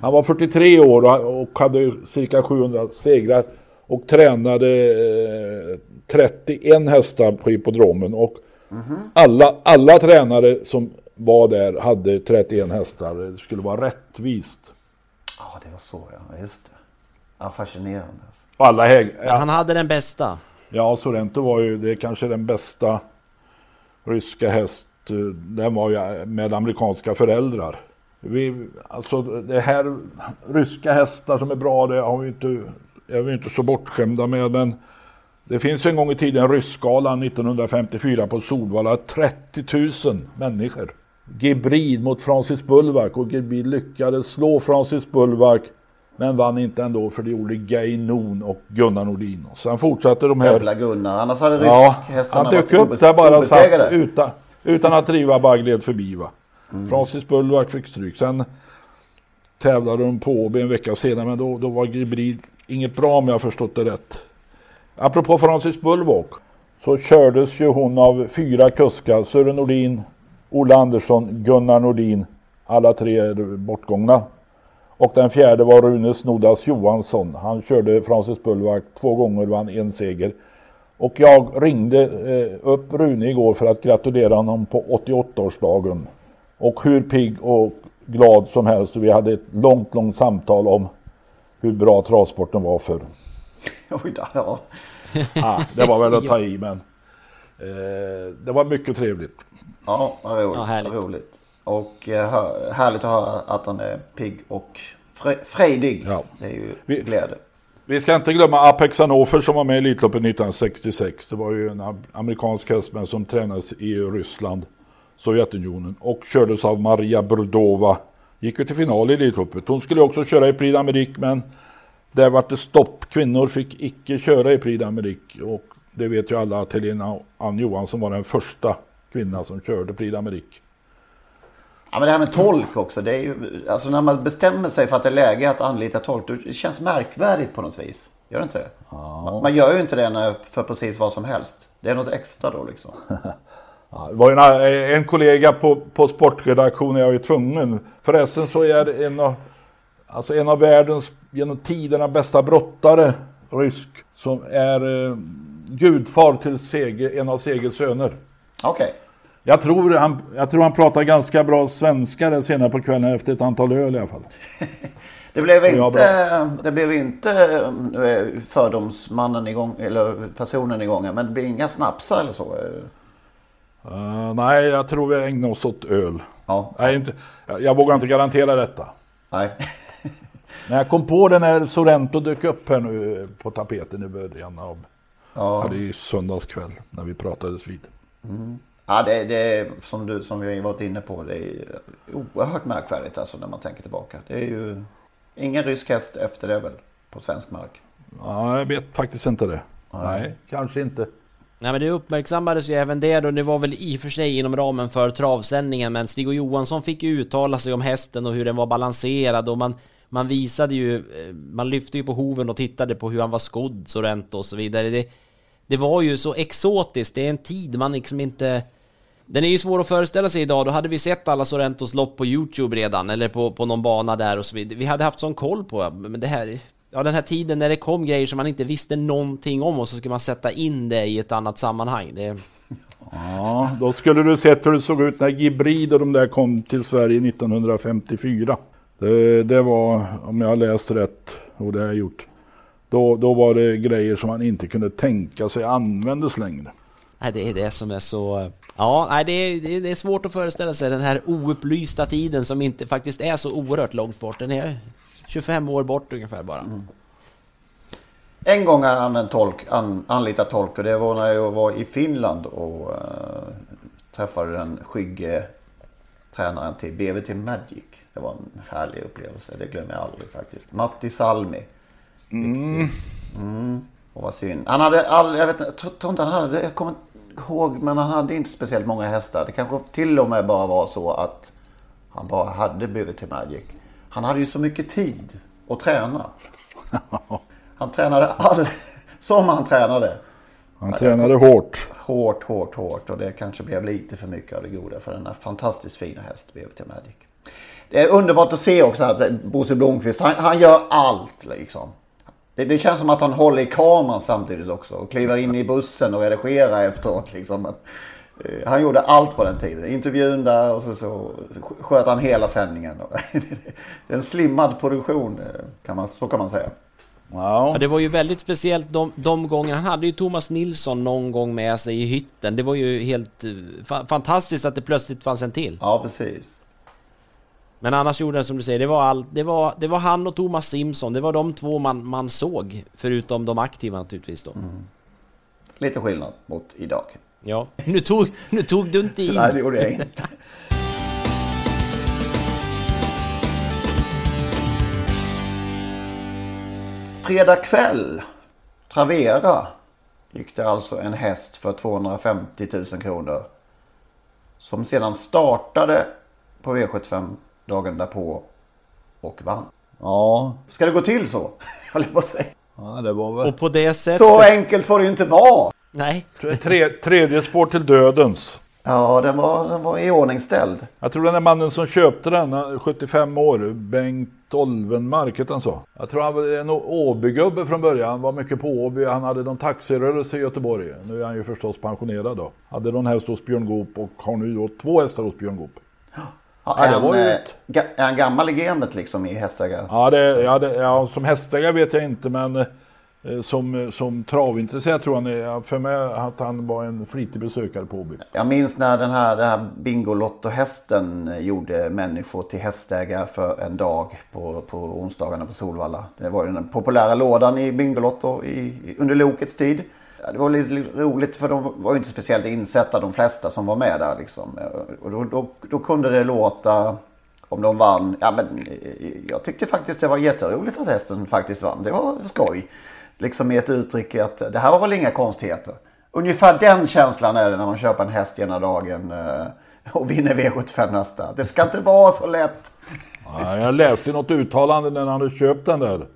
Han var 43 år och hade cirka 700 segrar och tränade eh, 31 hästar på hippodromen. Och alla, alla tränare som var där hade 31 hästar. Det skulle vara rättvist. Ja, det var så ja. Just det. Ja, fascinerande. Alla häg, Men han hade den bästa. Ja, Sorrento var ju, det kanske den bästa ryska häst. eh, Den var ju med amerikanska föräldrar. Vi, alltså det här ryska hästar som är bra, det har vi inte, är vi inte så bortskämda med. Men det finns en gång i tiden Ryssgalan 1954 på Solvalla. 30 000 människor. Gebrid mot Francis Bulwark och Gebrid lyckades slå Francis Bulwark men vann inte ändå för det gjorde Gay Noon och Gunnar Nordin. Sen fortsatte de här... Jävla Gunnar. Annars hade Ja, ryskhästarna han dök upp där bara satt utan, utan att driva bara gled förbi va. Mm. Francis Bulwark fick stryk. Sen tävlade de på Åby en vecka senare men då, då var Gibrid inget bra om jag har förstått det rätt. Apropå Francis Bulwark så kördes ju hon av fyra kuskar. Sören Nordin, Olle Andersson, Gunnar Nordin. Alla tre är bortgångna. Och den fjärde var Rune Snoddas Johansson. Han körde Francis Bulwark två gånger, vann en seger. Och jag ringde eh, upp Rune igår för att gratulera honom på 88-årsdagen. Och hur pigg och glad som helst. Vi hade ett långt, långt samtal om hur bra travsporten var för. Oj då, ja. ah, det var väl att ta i men eh, det var mycket trevligt. Ja, vad roligt. Ja, härligt. roligt. Och eh, hör, härligt att höra att han är pigg och Fre- frejdig. Ja. Det är ju Vi- glädje. Vi ska inte glömma Apex Hannover som var med i Elitloppet 1966. Det var ju en am- amerikansk hästman som tränades i Ryssland, Sovjetunionen och kördes av Maria Burdova. Gick ju till final i Elitloppet. Hon skulle också köra i Prix d'Amérique men där var det stopp. Kvinnor fick icke köra i Prix d'Amérique och det vet ju alla att Helena Ann Johansson var den första kvinna som körde Prix d'Amérique. Ja, men det här med tolk också. Det är ju, alltså när man bestämmer sig för att det är läge att anlita tolk. Det känns märkvärdigt på något vis. Gör det inte det? Man, man gör ju inte det när, för precis vad som helst. Det är något extra då liksom. Ja, det var en, en kollega på, på sportredaktionen, jag var ju tvungen. Förresten så är en av, alltså en av världens genom tiderna bästa brottare, rysk, som är eh, gudfar till Seger, en av Segers söner. Okej. Jag tror, han, jag tror han pratar ganska bra svenska senare på kvällen efter ett antal öl i alla fall. Det blev inte, det blev inte eh, fördomsmannen igång, eller personen igång. Men det blir inga snapsar eller så. Eh, nej, jag tror vi ägnar oss åt öl. Ja. Nej, inte, jag, jag vågar inte garantera detta. Nej. Men jag kom på det när Sorrento dök upp här nu eh, på tapeten i början av Ja. Ja, det är i söndags kväll när vi pratades vid. Mm. Ja, det, det är som, du, som vi har varit inne på. Det är oerhört märkvärdigt alltså när man tänker tillbaka. Det är ju ingen rysk häst efter det väl på svensk mark. Ja, jag vet faktiskt inte det. Nej. Nej, kanske inte. Nej men det uppmärksammades ju även det då, det var väl i och för sig inom ramen för travsändningen men Stig och Johansson fick ju uttala sig om hästen och hur den var balanserad och man man visade ju, eh, man lyfte ju på hoven och tittade på hur han var skodd, Sorrento och så vidare. Det, det var ju så exotiskt, det är en tid man liksom inte... Den är ju svår att föreställa sig idag, då hade vi sett alla Sorrentos lopp på Youtube redan, eller på, på någon bana där och så vidare. Vi hade haft sån koll på, men det här... Ja, den här tiden när det kom grejer som man inte visste någonting om och så skulle man sätta in det i ett annat sammanhang. Det... Ja, då skulle du sett hur det såg ut när Gibrid och de där kom till Sverige 1954. Det, det var, om jag har läst rätt, och det har jag gjort, då, då var det grejer som man inte kunde tänka sig användes längre. Nej, det är det som är så... Ja, nej, det är, det är- svårt att föreställa sig den här oupplysta tiden som inte faktiskt är så oerhört långt bort. Den är 25 år bort ungefär bara. En gång har jag använt tolk, an, anlitat tolk och det var när jag var i Finland och eh, träffade den skygge tränaren till BVT Magic. Det var en härlig upplevelse, det glömmer jag aldrig faktiskt. Matti Salmi. Mm. Mm. Och vad synd. Han hade all, jag vet jag tror inte han hade, jag kommer inte ihåg, men han hade inte speciellt många hästar. Det kanske till och med bara var så att han bara hade BVT Magic. Han hade ju så mycket tid att träna. Han tränade all, som han tränade. Han tränade hårt. Hårt, hårt, hårt och det kanske blev lite för mycket av det goda för den här fantastiskt fina häst BVT Magic. Det är underbart att se också att Bosse Blomqvist, han, han gör allt liksom. Det, det känns som att han håller i kameran samtidigt också och kliver in i bussen och redigerar efteråt liksom. Eh, Han gjorde allt på den tiden. Intervjun där och så, så sköt han hela sändningen. En slimmad produktion eh, kan man, så kan man säga. Ja, det var ju väldigt speciellt de, de gångerna. Han hade ju Thomas Nilsson någon gång med sig i hytten. Det var ju helt eh, fa fantastiskt att det plötsligt fanns en till. Ja, precis. Men annars gjorde den som du säger, det var, all, det var, det var han och Thomas Simpson. Det var de två man, man såg. Förutom de aktiva naturligtvis då. Lite skillnad mot idag. Ja, nu tog, nu tog du inte in. Nej, det gjorde jag inte. Fredag kväll, Travera, gick det alltså en häst för 250 000 kronor. Som sedan startade på V75 dagen därpå och vann. Ja. Ska det gå till så? Höll jag på att säga. Ja, det var väl... Och på det sättet... Så enkelt får det ju inte vara. Nej. Tre, tredje spår till dödens. Ja, den var, den var iordningställd. Jag tror den där mannen som köpte den, han är 75 år, Bengt Olvenmark hette han så. Jag tror han var en Åbygubbe från början. Han var mycket på Åby. Han hade någon taxirörelse i Göteborg. Nu är han ju förstås pensionerad då. Hade någon häst hos Björn Goop och har nu då två hästar hos Björn Goop. Ja, Ja, är, det han, var ju ett- ga- är han gammal i gamet liksom i hästägare? Ja, det, ja, det, ja, som hästägare vet jag inte men eh, Eh, som, eh, som travintresserad tror han är, för mig att han var en flitig besökare på Åby. Jag minns när den här, den här Bingolotto-hästen eh, gjorde människor till hästägare för en dag på, på onsdagarna på Solvalla. Det var ju den populära lådan i Bingolotto i, under Lokets tid. Det var lite roligt för de var ju inte speciellt insatta de flesta som var med där liksom. Och då, då, då kunde det låta om de vann. Ja, men jag tyckte faktiskt det var jätteroligt att hästen faktiskt vann. Det var skoj. Liksom i ett uttryck att det här var väl inga konstigheter. Ungefär den känslan är det när man köper en häst ena dagen eh, och vinner V75 nästa. Det ska inte vara så lätt. Ja, jag läste något uttalande när han hade köpt den där.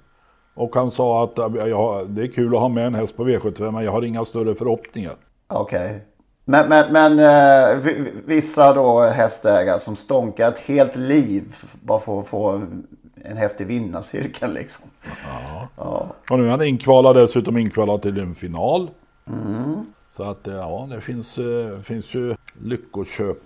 Och han sa att ja, det är kul att ha med en häst på V75 men jag har inga större förhoppningar. Okej. Okay. Men, men, men eh, vissa då hästägare som stånkar ett helt liv bara för att få en häst i vinnarcirkeln liksom. Ja. ja. Och nu är han inkvalad dessutom inkvalad till en final. Mm. Så att ja, det finns, eh, finns ju lyckoköp.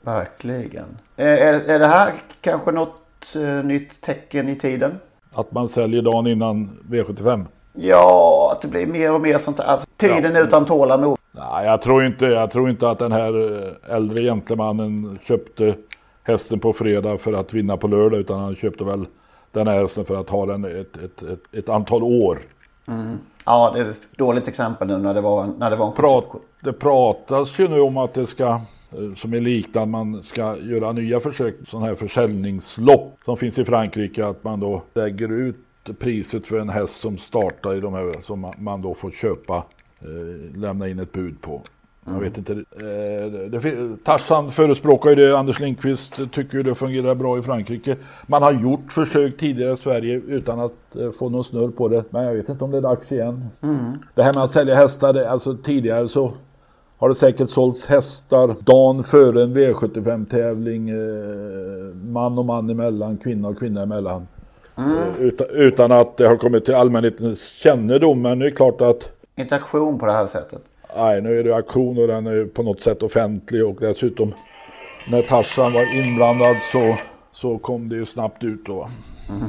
Verkligen. Är, är det här kanske något nytt tecken i tiden? Att man säljer dagen innan V75? Ja, att det blir mer och mer sånt där. Alltså, tiden ja. utan tålamod. Nej, jag tror, inte, jag tror inte att den här eh, äldre gentlemannen köpte hästen på fredag för att vinna på lördag. Utan han köpte väl den här hästen för att ha den ett, ett, ett, ett antal år. Mm. Ja, det är ett dåligt exempel nu när det var, när det var en Prat, Det pratas ju nu om att det ska, eh, som är liknande, man ska göra nya försök, sådana här försäljningslopp som finns i Frankrike. Att man då lägger ut priset för en häst som startar i de här, som man då får köpa Eh, lämna in ett bud på. Jag vet inte. Eh, Tarzan förespråkar ju det. Anders Lindqvist tycker ju det fungerar bra i Frankrike. Man har gjort försök tidigare i Sverige utan att eh, få någon snurr på det. Men jag vet inte om det är dags igen. Mm. Det här med att sälja hästar, det, alltså tidigare så har det säkert sålts hästar dagen före en V75 tävling. Eh, man och man emellan, kvinna och kvinna emellan. Mm. Eh, utan, utan att det har kommit till allmänhetens kännedom. Men det är klart att inte auktion på det här sättet. Nej, nu är det auktion och den är på något sätt offentlig och dessutom när Tarzan var inblandad så, så kom det ju snabbt ut då. Mm.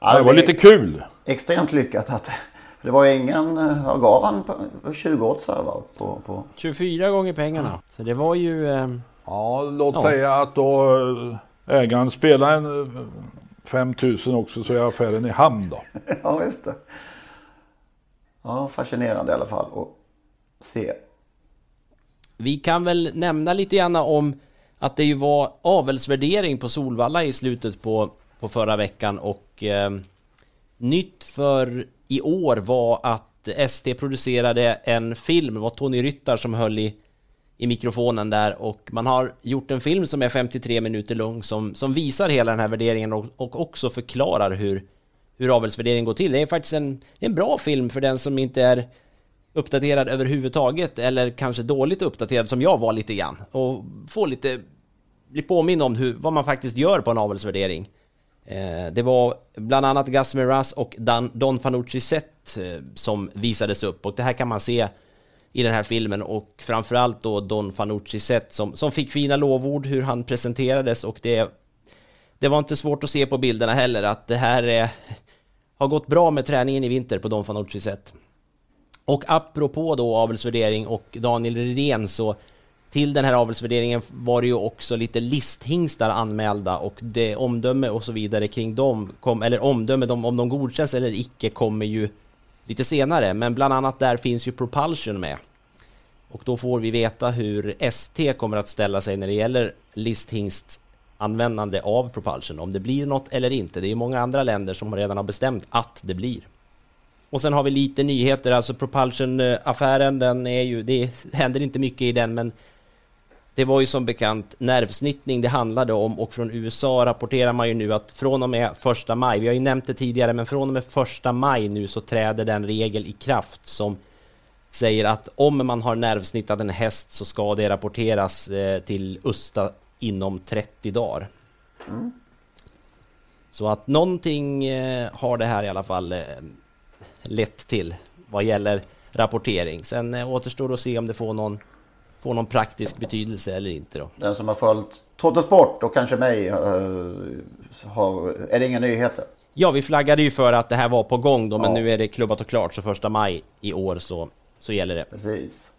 Ja, det var lite kul. Extremt lyckat att det var ingen, vad gav han? 20 oddsare va? På, på... 24 gånger pengarna. Så det var ju... Eh... Ja, låt ja. säga att då eh, ägaren spelade en 5000 också så är affären i hamn då. ja, visst det. Ja, fascinerande i alla fall att se. Vi kan väl nämna lite grann om att det ju var avelsvärdering på Solvalla i slutet på, på förra veckan och eh, nytt för i år var att ST producerade en film, det var Tony Ryttar som höll i, i mikrofonen där och man har gjort en film som är 53 minuter lång som, som visar hela den här värderingen och, och också förklarar hur, hur avelsvärdering går till. Det är faktiskt en, en bra film för den som inte är uppdaterad överhuvudtaget eller kanske dåligt uppdaterad som jag var lite grann och få lite bli påminn om hur, vad man faktiskt gör på en avelsvärdering. Eh, det var bland annat Gus Miraz och Dan, Don Fanucci Zet eh, som visades upp och det här kan man se i den här filmen och framförallt då Don Fanucci Zet som, som fick fina lovord hur han presenterades och det det var inte svårt att se på bilderna heller att det här är har gått bra med träningen i vinter på Don Fanucci sätt. Och apropå då avelsvärdering och Daniel Redén så till den här avelsvärderingen var det ju också lite listhingstar anmälda och det omdöme och så vidare kring dem, kom, eller omdöme om de godkänns eller icke kommer ju lite senare. Men bland annat där finns ju Propulsion med. Och då får vi veta hur ST kommer att ställa sig när det gäller listhingst användande av propulsion, om det blir något eller inte. Det är många andra länder som redan har bestämt att det blir. Och sen har vi lite nyheter, alltså propulsion-affären, den är ju, det händer inte mycket i den, men det var ju som bekant nervsnittning det handlade om och från USA rapporterar man ju nu att från och med första maj, vi har ju nämnt det tidigare, men från och med första maj nu så träder den regel i kraft som säger att om man har nervsnittat en häst så ska det rapporteras eh, till USTA inom 30 dagar. Mm. Så att någonting eh, har det här i alla fall eh, lett till vad gäller rapportering. Sen eh, återstår det att se om det får någon, får någon praktisk betydelse eller inte. Då. Den som har följt Trottosport och kanske mig har, är det inga nyheter? Ja, vi flaggade ju för att det här var på gång då, men Ja. nu är det klubbat och klart, så första maj i år så, så gäller det. Precis.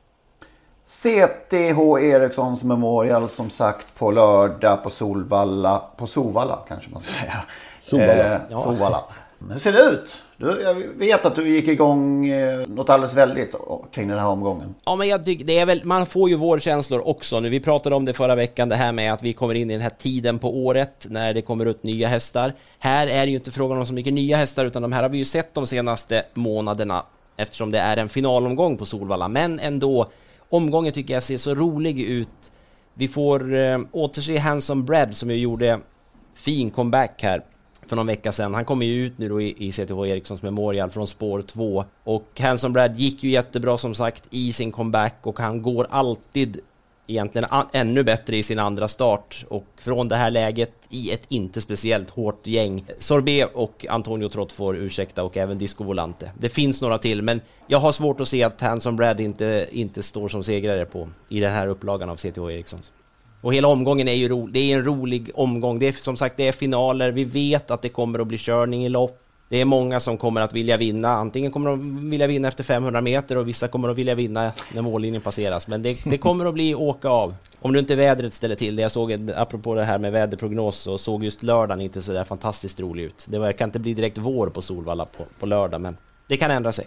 CTH Erikssons Memorial som sagt på lördag på Solvalla. På Sovalla kanske man ska säga. Solvalla. Eh, Ja. Solvalla. Men hur ser det ut? Du, jag vet att du gick igång eh, något alldeles väldigt kring den här omgången. Ja, men jag tycker det är väl, man får ju vårkänslor också nu. Vi pratade om det förra veckan, det här med att vi kommer in i den här tiden på året när det kommer ut nya hästar. Här är det ju inte frågan om så mycket nya hästar, utan de här har vi ju sett de senaste månaderna eftersom det är en finalomgång på Solvalla. Men ändå, omgången tycker jag ser så rolig ut. Vi får eh, återse Hanson Bread som ju gjorde fin comeback här för någon vecka sedan. Han kommer ju ut nu då i, i CTH Erikssons Memorial från spår 2 och Hanson Brad gick ju jättebra som sagt i sin comeback och han går alltid egentligen ännu bättre i sin andra start och från det här läget i ett inte speciellt hårt gäng. Sorbet och Antonio Trott får ursäkta och även Disco Volante. Det finns några till men jag har svårt att se att Hanson Brad inte, inte står som segrare på i den här upplagan av CTH Erikssons. Och hela omgången är ju ro, det är en rolig omgång. Det är som sagt det är finaler. Vi vet att det kommer att bli körning i lopp. Det är många som kommer att vilja vinna. Antingen kommer de vilja vinna efter 500 meter och vissa kommer att vilja vinna när mållinjen passeras. Men det, det kommer att bli åka av. Om nu inte vädret ställer till det. Jag såg, apropå det här med väderprognos, så såg just lördagen inte så där fantastiskt rolig ut. Det verkar inte bli direkt vår på Solvalla på, på lördag, men det kan ändra sig.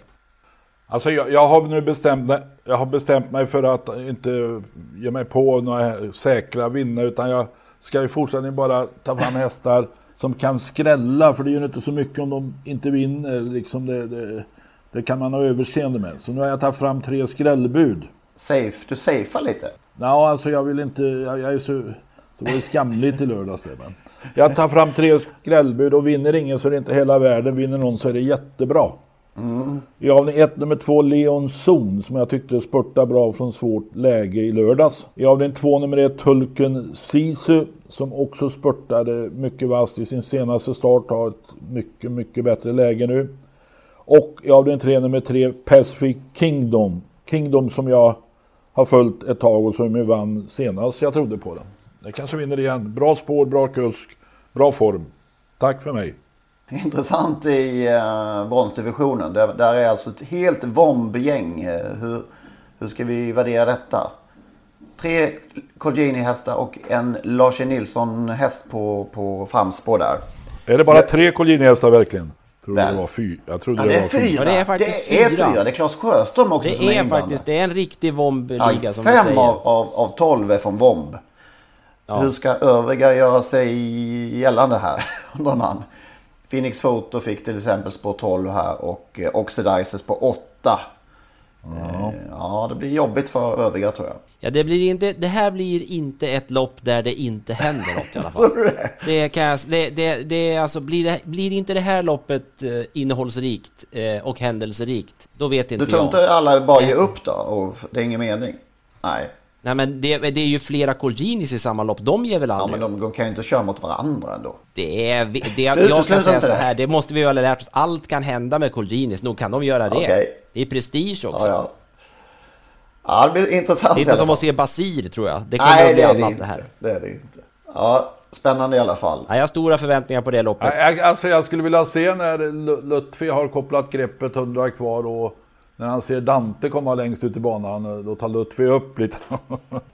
Alltså jag, jag har nu bestämt, jag har bestämt mig för att inte ge mig på några säkra vinnare utan jag ska i fortsättningen bara ta fram hästar som kan skrälla för det gör inte så mycket om de inte vinner. Liksom det, det, det kan man ha överseende med. Så nu har jag tagit fram tre skrällbud. Safe, du safear lite. Ja, alltså jag vill inte, jag, jag är så, så var det skamligt i lördags det. Men jag tar fram tre skrällbud och vinner ingen så är det inte hela världen. Vinner någon så är det jättebra. I avdelning 1 nummer 2 Leon Zon som jag tyckte spurtade bra från svårt läge i lördags. I avdelning 2 nummer 1 Hulken Sisu som också spurtade mycket vasst i sin senaste start. Har ett mycket, mycket bättre läge nu. Och i avdelning 3 nummer 3 Pacific Kingdom. Kingdom som jag har följt ett tag och som ju vann senast jag trodde på den. Det kanske vinner igen. Bra spår, bra kusk, bra form. Tack för mig. Intressant i uh, bronsdivisionen. Där, där är alltså ett helt Vomb-gäng. Eh, hur, hur ska vi värdera detta? Tre Colgjini-hästar och en Lars E. Nilsson-häst på, på framspår där. Är det bara tre Colgjini-hästar verkligen? Trodde det var fyra. Jag trodde Ja, det är var fyra. Det är faktiskt det är fyra. fyra. Det är Claes Sjöström också Det som är inblandad. faktiskt, det är en riktig Vomb-liga Ja, som du fem säger. av, av, av tolv är från Vomb. Ja. Hur ska övriga göra sig gällande här? undrar man. Phoenix Photo fick till exempel spår 12 här och eh, Oxidizers på 8. Ja. ja, det blir jobbigt för övriga tror jag. Ja, det, blir inte, det här blir inte ett lopp där det inte händer något i alla fall. Du det? Kan jag, det, det, det är alltså, blir, det, blir inte det här loppet eh, innehållsrikt eh, och händelserikt, då vet Du inte tror jag. inte alla bara ger upp då? Och det är ingen mening? Nej. Nej men det, det är ju flera Colginis i samma lopp, de ger väl Ja, aldrig men de, de kan ju inte köra mot varandra ändå. Det är, vi- det, jag kan säga så det. här, det måste vi ju ha lärt oss. Allt kan hända med Colginis, nog kan de göra det. Okej. Det är prestige också. Ja, ja. Ja, det blir intressant. Det är inte som att se Basir tror jag. Det kommer Nej, bli det det annat inte. det här. Det är det inte. Ja, spännande i alla fall. Ja, jag har stora förväntningar på det loppet. Jag, alltså jag skulle vilja se när Lu- Lutfi har kopplat greppet 100 kvar och när han ser Dante komma längst ut i banan, då tar Lutfi upp lite.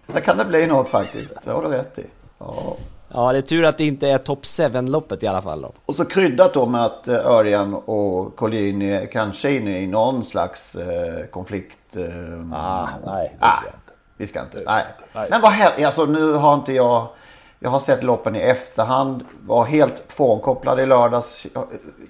Det kan det bli något faktiskt. Det har du rätt i. Ja. Ja, det är tur att det inte är top 7-loppet i alla fall. Då. Och så kryddat då med att eh, Örjan och Collin är kanske inne i någon slags eh, konflikt. Eh, Ah, nej, det ah, vi ska inte. Nej. Nej. Men vad händer? Alltså nu har inte jag. Jag har sett loppen i efterhand. Var helt frånkopplad i lördags.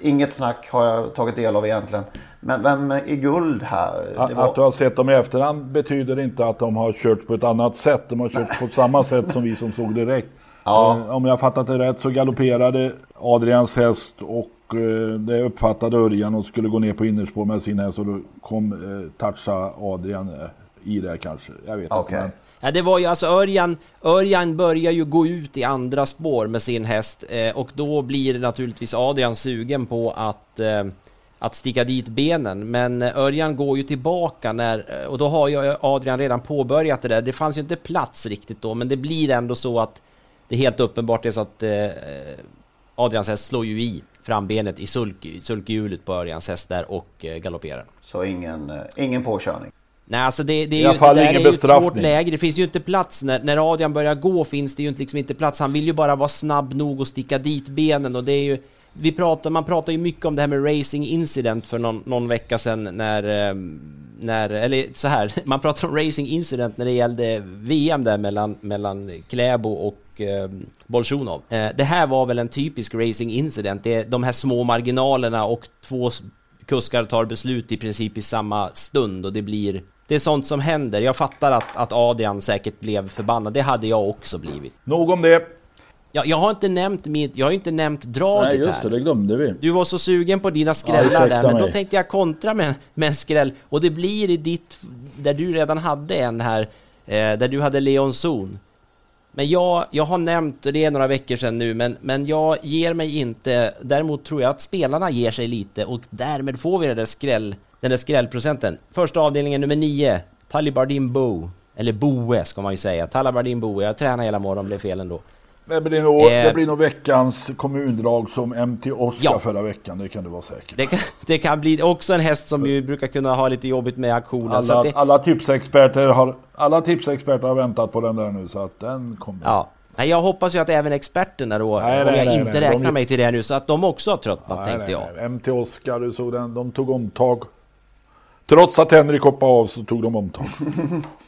Inget snack har jag tagit del av egentligen. Men vem är guld här? Det var- Att du har sett dem i efterhand betyder inte att de har kört på ett annat sätt. De har kört på samma sätt som vi som såg direkt. Ja. Eh, Om jag fattat det rätt så galopperade Adrians häst och eh, det uppfattade Örjan och skulle gå ner på innerspår med sin häst och då kom eh, toucha Adrian i det kanske. Jag vet Okej. inte. Men Ja, det var ju alltså Örjan, Örjan börjar ju gå ut i andra spår med sin häst eh, och då blir naturligtvis Adrian sugen på att eh, att sticka dit benen, men eh, Örjan går ju tillbaka när, eh, och då har ju Adrian redan påbörjat det där. Det fanns ju inte plats riktigt då, men det blir ändå så att det helt uppenbart är så att eh, Adrians häst slår ju i frambenet i sulk, sulkhjulet på Örjans häst där och eh, galopperar. Så ingen, eh, ingen påkörning? Nej alltså det, det är ju, fall det är ju ett svårt läge, det finns ju inte plats när, när Adrian börjar gå finns det ju inte, liksom inte plats, han vill ju bara vara snabb nog och sticka dit benen och det är ju vi pratar, man pratar ju mycket om det här med racing incident för någon, någon vecka sedan när, eh, när, eller så här, man pratar om racing incident när det gällde VM där mellan, mellan Kläbo och eh, Bolsjunov. Eh, det här var väl en typisk racing incident, det är de här små marginalerna och två kuskar tar beslut i princip i samma stund och det blir det är sånt som händer. Jag fattar att, att Adrian säkert blev förbannad. Det hade jag också blivit. Nog om det. Jag, jag har inte nämnt mitt, jag har inte nämnt draget Nej just här. det, det glömde vi. Du var så sugen på dina Ja, skrällar ursäkta där, men då mig. tänkte jag kontra med, med en skräll. Och det blir i ditt, där du redan hade en här, eh, där du hade Leon Zon. Men jag, jag har nämnt, och det är några veckor sedan nu, men, men jag ger mig inte. Däremot tror jag att spelarna ger sig lite och därmed får vi den där, skräll, den där skrällprocenten. Första avdelningen nummer 9, Talibardin Bo. Eller Boe ska man ju säga. Talibardin Boe. Jag tränade hela morgonen, blev fel ändå. Det blir, nog, Eh. det blir nog veckans kommundrag som MT Oscar Ja. förra veckan, det kan du vara säker Det kan, det kan bli också en häst som ju brukar kunna ha lite jobbigt med aktionen. så alla, det, alla, tipsexperter har, alla tipsexperter har väntat på den där nu så att den kommer. Ja. Nej, jag hoppas ju att även experterna då, Nej, om nej, jag nej, inte nej, räknar de- mig till det nu, så att de också har tröttnat Nej, tänkte jag. nej. MT Oscar, du såg den, de tog omtag. Trots att Henrik hoppade av så tog de omtag.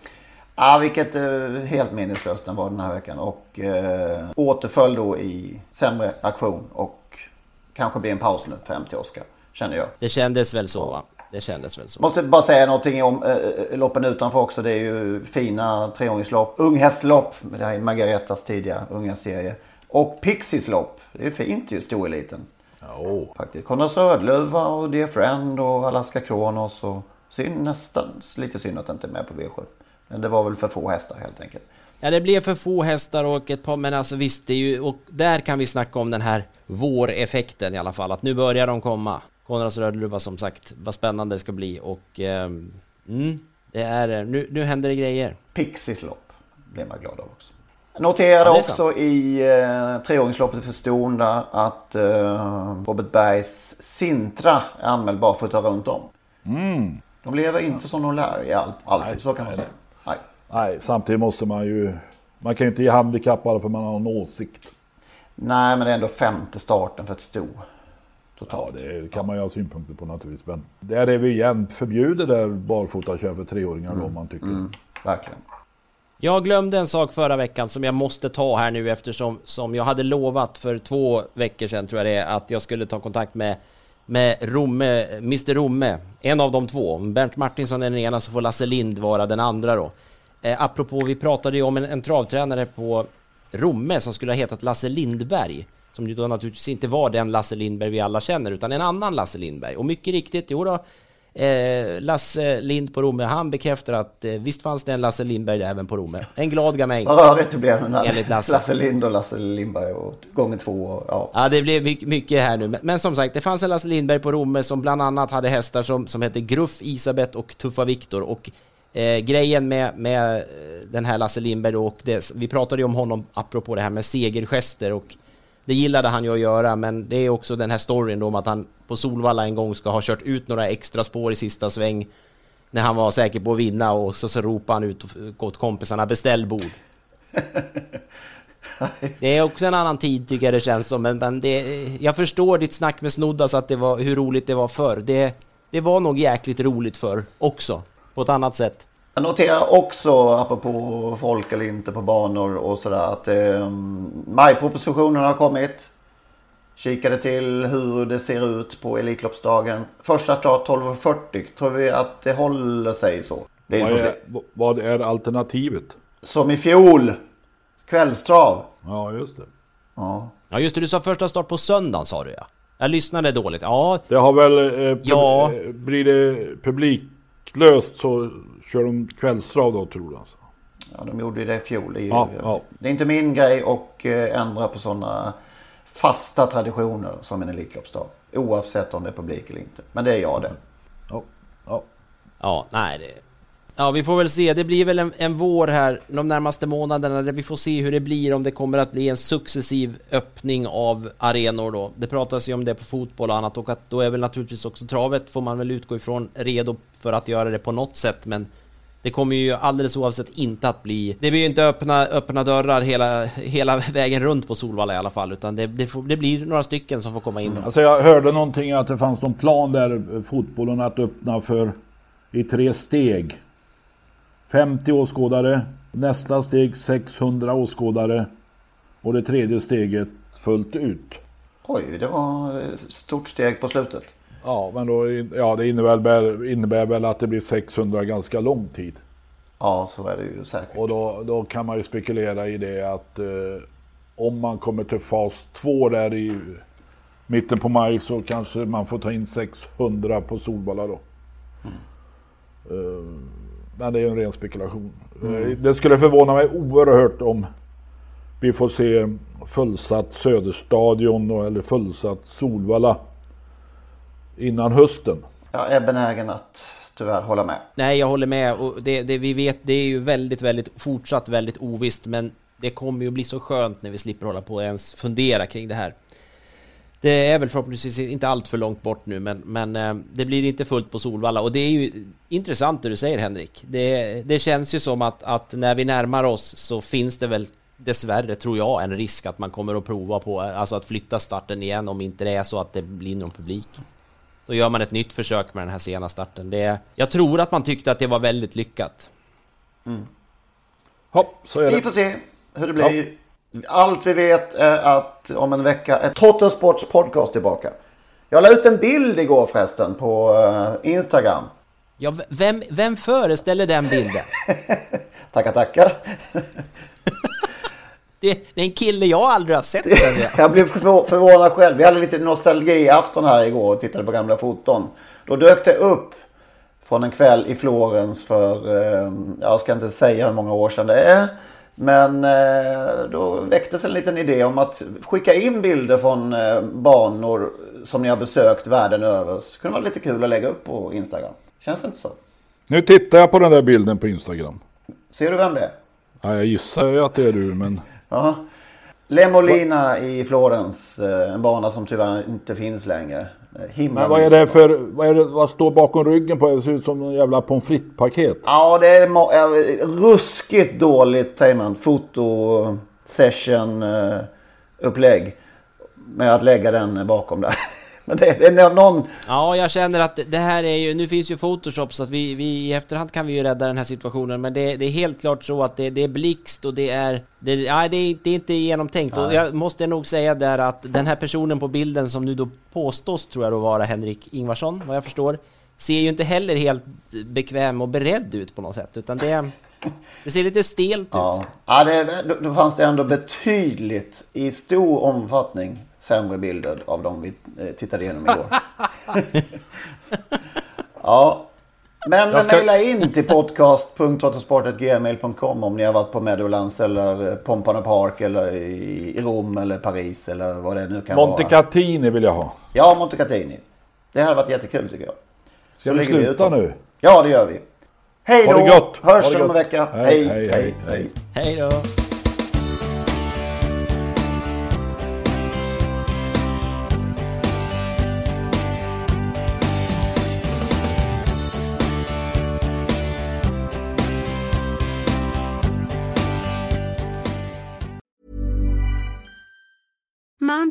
Ja, vilket eh, helt meningslöst den var den här veckan. Och eh, återföll då i sämre aktion. Och kanske blir en paus nu för MT Oscar. Känner jag. Det kändes väl så va? Det kändes väl så. Måste bara säga någonting om eh, loppen utanför också. Det är ju fina treåringslopp. Unghästlopp. Det här är Margaretas tidiga unga serie. Och Pixies lopp. Det är fint ju, storeliten. Ja. Faktiskt. Konrads Rödluva och Dear Friend och Alaska Kronos. Och synd nästan. Lite synd att det inte är med på V7. Men det var väl för få hästar helt enkelt. Ja, det blev för få hästar och ett par, men alltså visst, det är ju, och där kan vi snacka om den här våreffekten i alla fall, att nu börjar de komma. Konrads Rödluva som sagt, vad spännande det ska bli och ehm, mm, det är, nu, nu händer det grejer. Pixies lopp blir man glad av också. Jag noterade Ja, också i eh, treåringsloppet för Stonda att eh, Robert Bergs Sintra är anmäld bara för att ta runt om. Mm. De lever inte som de lär i allt, alltid, så kan man säga. Nej. Samtidigt måste man ju... Man kan ju inte ge handikapp bara för man har en åsikt. Nej, men det är ändå femte starten för ett sto. Ja, det kan man ju ha synpunkter på naturligtvis. Men där är vi igen. Förbjuder där barfota kör för treåringar Mm. om man tycker. Verkligen. Jag glömde en sak förra veckan som jag måste ta här nu eftersom som jag hade lovat för två veckor sedan tror jag det är att jag skulle ta kontakt med med Romme, Mr Romme, en av de två. Bernt Martinsson är den ena så får Lasse Lind vara den andra då. Eh, apropå, vi pratade ju om en, en travtränare på Romme som skulle ha hetat Lasse Lindberg. Som ju då naturligtvis inte var den Lasse Lindberg vi alla känner utan en annan Lasse Lindberg. Och mycket riktigt, jo då, Eh, Lasse Lind på Romme, han bekräftar att eh, visst fanns det en Lasse Lindberg även på Romme. En glad gamäng. Vad rörigt det blev Enligt Lasse. Lasse Lind och Lasse Lindberg och gånger två. Och, ja. Ja, det blev my- mycket här nu. Men, men som sagt, det fanns en Lasse Lindberg på Romme som bland annat hade hästar som, som hette Gruff, Isabet och Tuffa Viktor. Och eh, grejen med, med eh, den här Lasse Lindberg och det, vi pratade ju om honom apropå det här med segergester och det gillade han ju att göra, men det är också den här storyn då om att han på Solvalla en gång ska ha kört ut några extra spår i sista sväng när han var säker på att vinna och så, så ropade han ut åt kompisarna beställ bord. Det är också en annan tid tycker jag det känns som, men, men det, jag förstår ditt snack med Snoddas att det var hur roligt det var förr. Det, det var nog jäkligt roligt förr också, på ett annat sätt. Jag noterar också, apropå folk eller inte på banor och sådär, att eh, majpropositionen har kommit. Kikade till hur det ser ut på Elitloppsdagen. Första start 12.40. Tror vi att det håller sig så? Det Vad är, vad är alternativet? Som i fjol. Kvällstrav. Ja, just det. Ja. Ja just det, du sa första start på söndagen sa du ja. Jag lyssnade dåligt. Ja, Det har väl... Eh, Ja. eh, Blir det publiklöst så kör de kvällstrav då tror du alltså? Ja, de gjorde ju det i fjol. Det är, ju, Ja, ja. Det är inte min grej att eh, ändra på sådana fasta traditioner som en Elitloppsdag. Oavsett om det är publik eller inte. Men det är jag det. Ja, ja. ja nej det... Ja, vi får väl se. Det blir väl en, en vår här de närmaste månaderna där vi får se hur det blir, om det kommer att bli en successiv öppning av arenor då. Det pratas ju om det på fotboll och annat och att då är väl naturligtvis också travet, får man väl utgå ifrån, redo för att göra det på något sätt, men det kommer ju alldeles oavsett inte att bli... Det blir ju inte öppna, öppna dörrar hela, hela vägen runt på Solvalla i alla fall, utan det, det, får, det blir några stycken som får komma in. Alltså jag hörde någonting att det fanns någon plan där eh, fotbollen att öppna för i tre steg. 50 åskådare, nästa steg 600 åskådare och det tredje steget fullt ut. Oj, det var ett stort steg på slutet. Ja, men då, ja, det innebär, innebär väl att det blir 600 ganska lång tid. Ja, så är det ju säkert. Och då, då kan man ju spekulera i det att eh, om man kommer till fas 2 där i mitten på maj så kanske man får ta in 600 på Solvalla då. Mm. Eh, men det är en ren spekulation. Mm. Det skulle förvåna mig oerhört om vi får se fullsatt Söderstadion eller fullsatt Solvalla innan hösten. Jag är benägen att tyvärr hålla med. Nej, jag håller med. Och det, det, vi vet, det är ju väldigt, väldigt fortsatt väldigt ovisst, men det kommer ju att bli så skönt när vi slipper hålla på och ens fundera kring det här. Det är väl förhoppningsvis inte allt för långt bort nu, men, men eh, det blir inte fullt på Solvalla. Och det är ju intressant det du säger Henrik. Det, det känns ju som att, att när vi närmar oss så finns det väl dessvärre, tror jag, en risk att man kommer att prova på alltså att flytta starten igen om inte det är så att det blir någon publik. Då gör man ett nytt försök med den här sena starten. Det, jag tror att man tyckte att det var väldigt lyckat. Mm. Hopp, så är det. Vi får se hur det blir. Hopp. Allt vi vet är att om en vecka är Trottosports podcast tillbaka. Jag la ut en bild igår förresten på uh, Instagram. Ja, vem, vem föreställer den bilden? tackar, tackar. det, det, är en kille jag aldrig har sett. jag blev förvånad själv. Vi hade lite nostalgiafton här igår och tittade på gamla foton. Då dök det upp från en kväll i Florens för, uh, jag ska inte säga hur många år sedan det är. Men eh, då väcktes en liten idé om att skicka in bilder från eh, banor som ni har besökt världen över. Så det kunde vara lite kul att lägga upp på Instagram. Känns det inte så? Nu tittar jag på den där bilden på Instagram. Ser du vem det är? Ja, jag gissar ju att det är du, men... Ja. Lemolina i Florens. Eh, en bana som tyvärr inte finns längre. Himla Men vad är det för, vad, är det, vad står bakom ryggen på det? Ser ut som en jävla pommes frites-paket. Ja, det är ruskigt dåligt, säger man, foto session upplägg. Med att lägga den bakom där. Det, det är någon... Ja, jag känner att det här är ju... Nu finns ju Photoshop så att vi, vi i efterhand kan vi ju rädda den här situationen. Men det, det är helt klart så att det, det är blixt och det är... Det, ja, det, är, det är inte genomtänkt. Nej. Och jag måste nog säga där att den här personen på bilden som nu då påstås, tror jag då vara Henrik Ingvarsson, vad jag förstår, ser ju inte heller helt bekväm och beredd ut på något sätt. Utan det... Det ser lite stelt ja. ut. Ja, det, då fanns det ändå betydligt i stor omfattning sämre bilder av dem vi eh, tittade igenom igår. ja, men ska... mejla in till podcast.autosport.gmail.com om ni har varit på Meadowlands eller eh, Pompano Park eller i Rom eller Paris eller vad det nu kan Monte vara. Montecatini vill jag ha. Ja, Montecatini. Det hade varit jättekul tycker jag. Ska vi sluta nu? Ja, det gör vi. Hej då! Hörs om en vecka. Hej, hej, hej. Hej, hej då!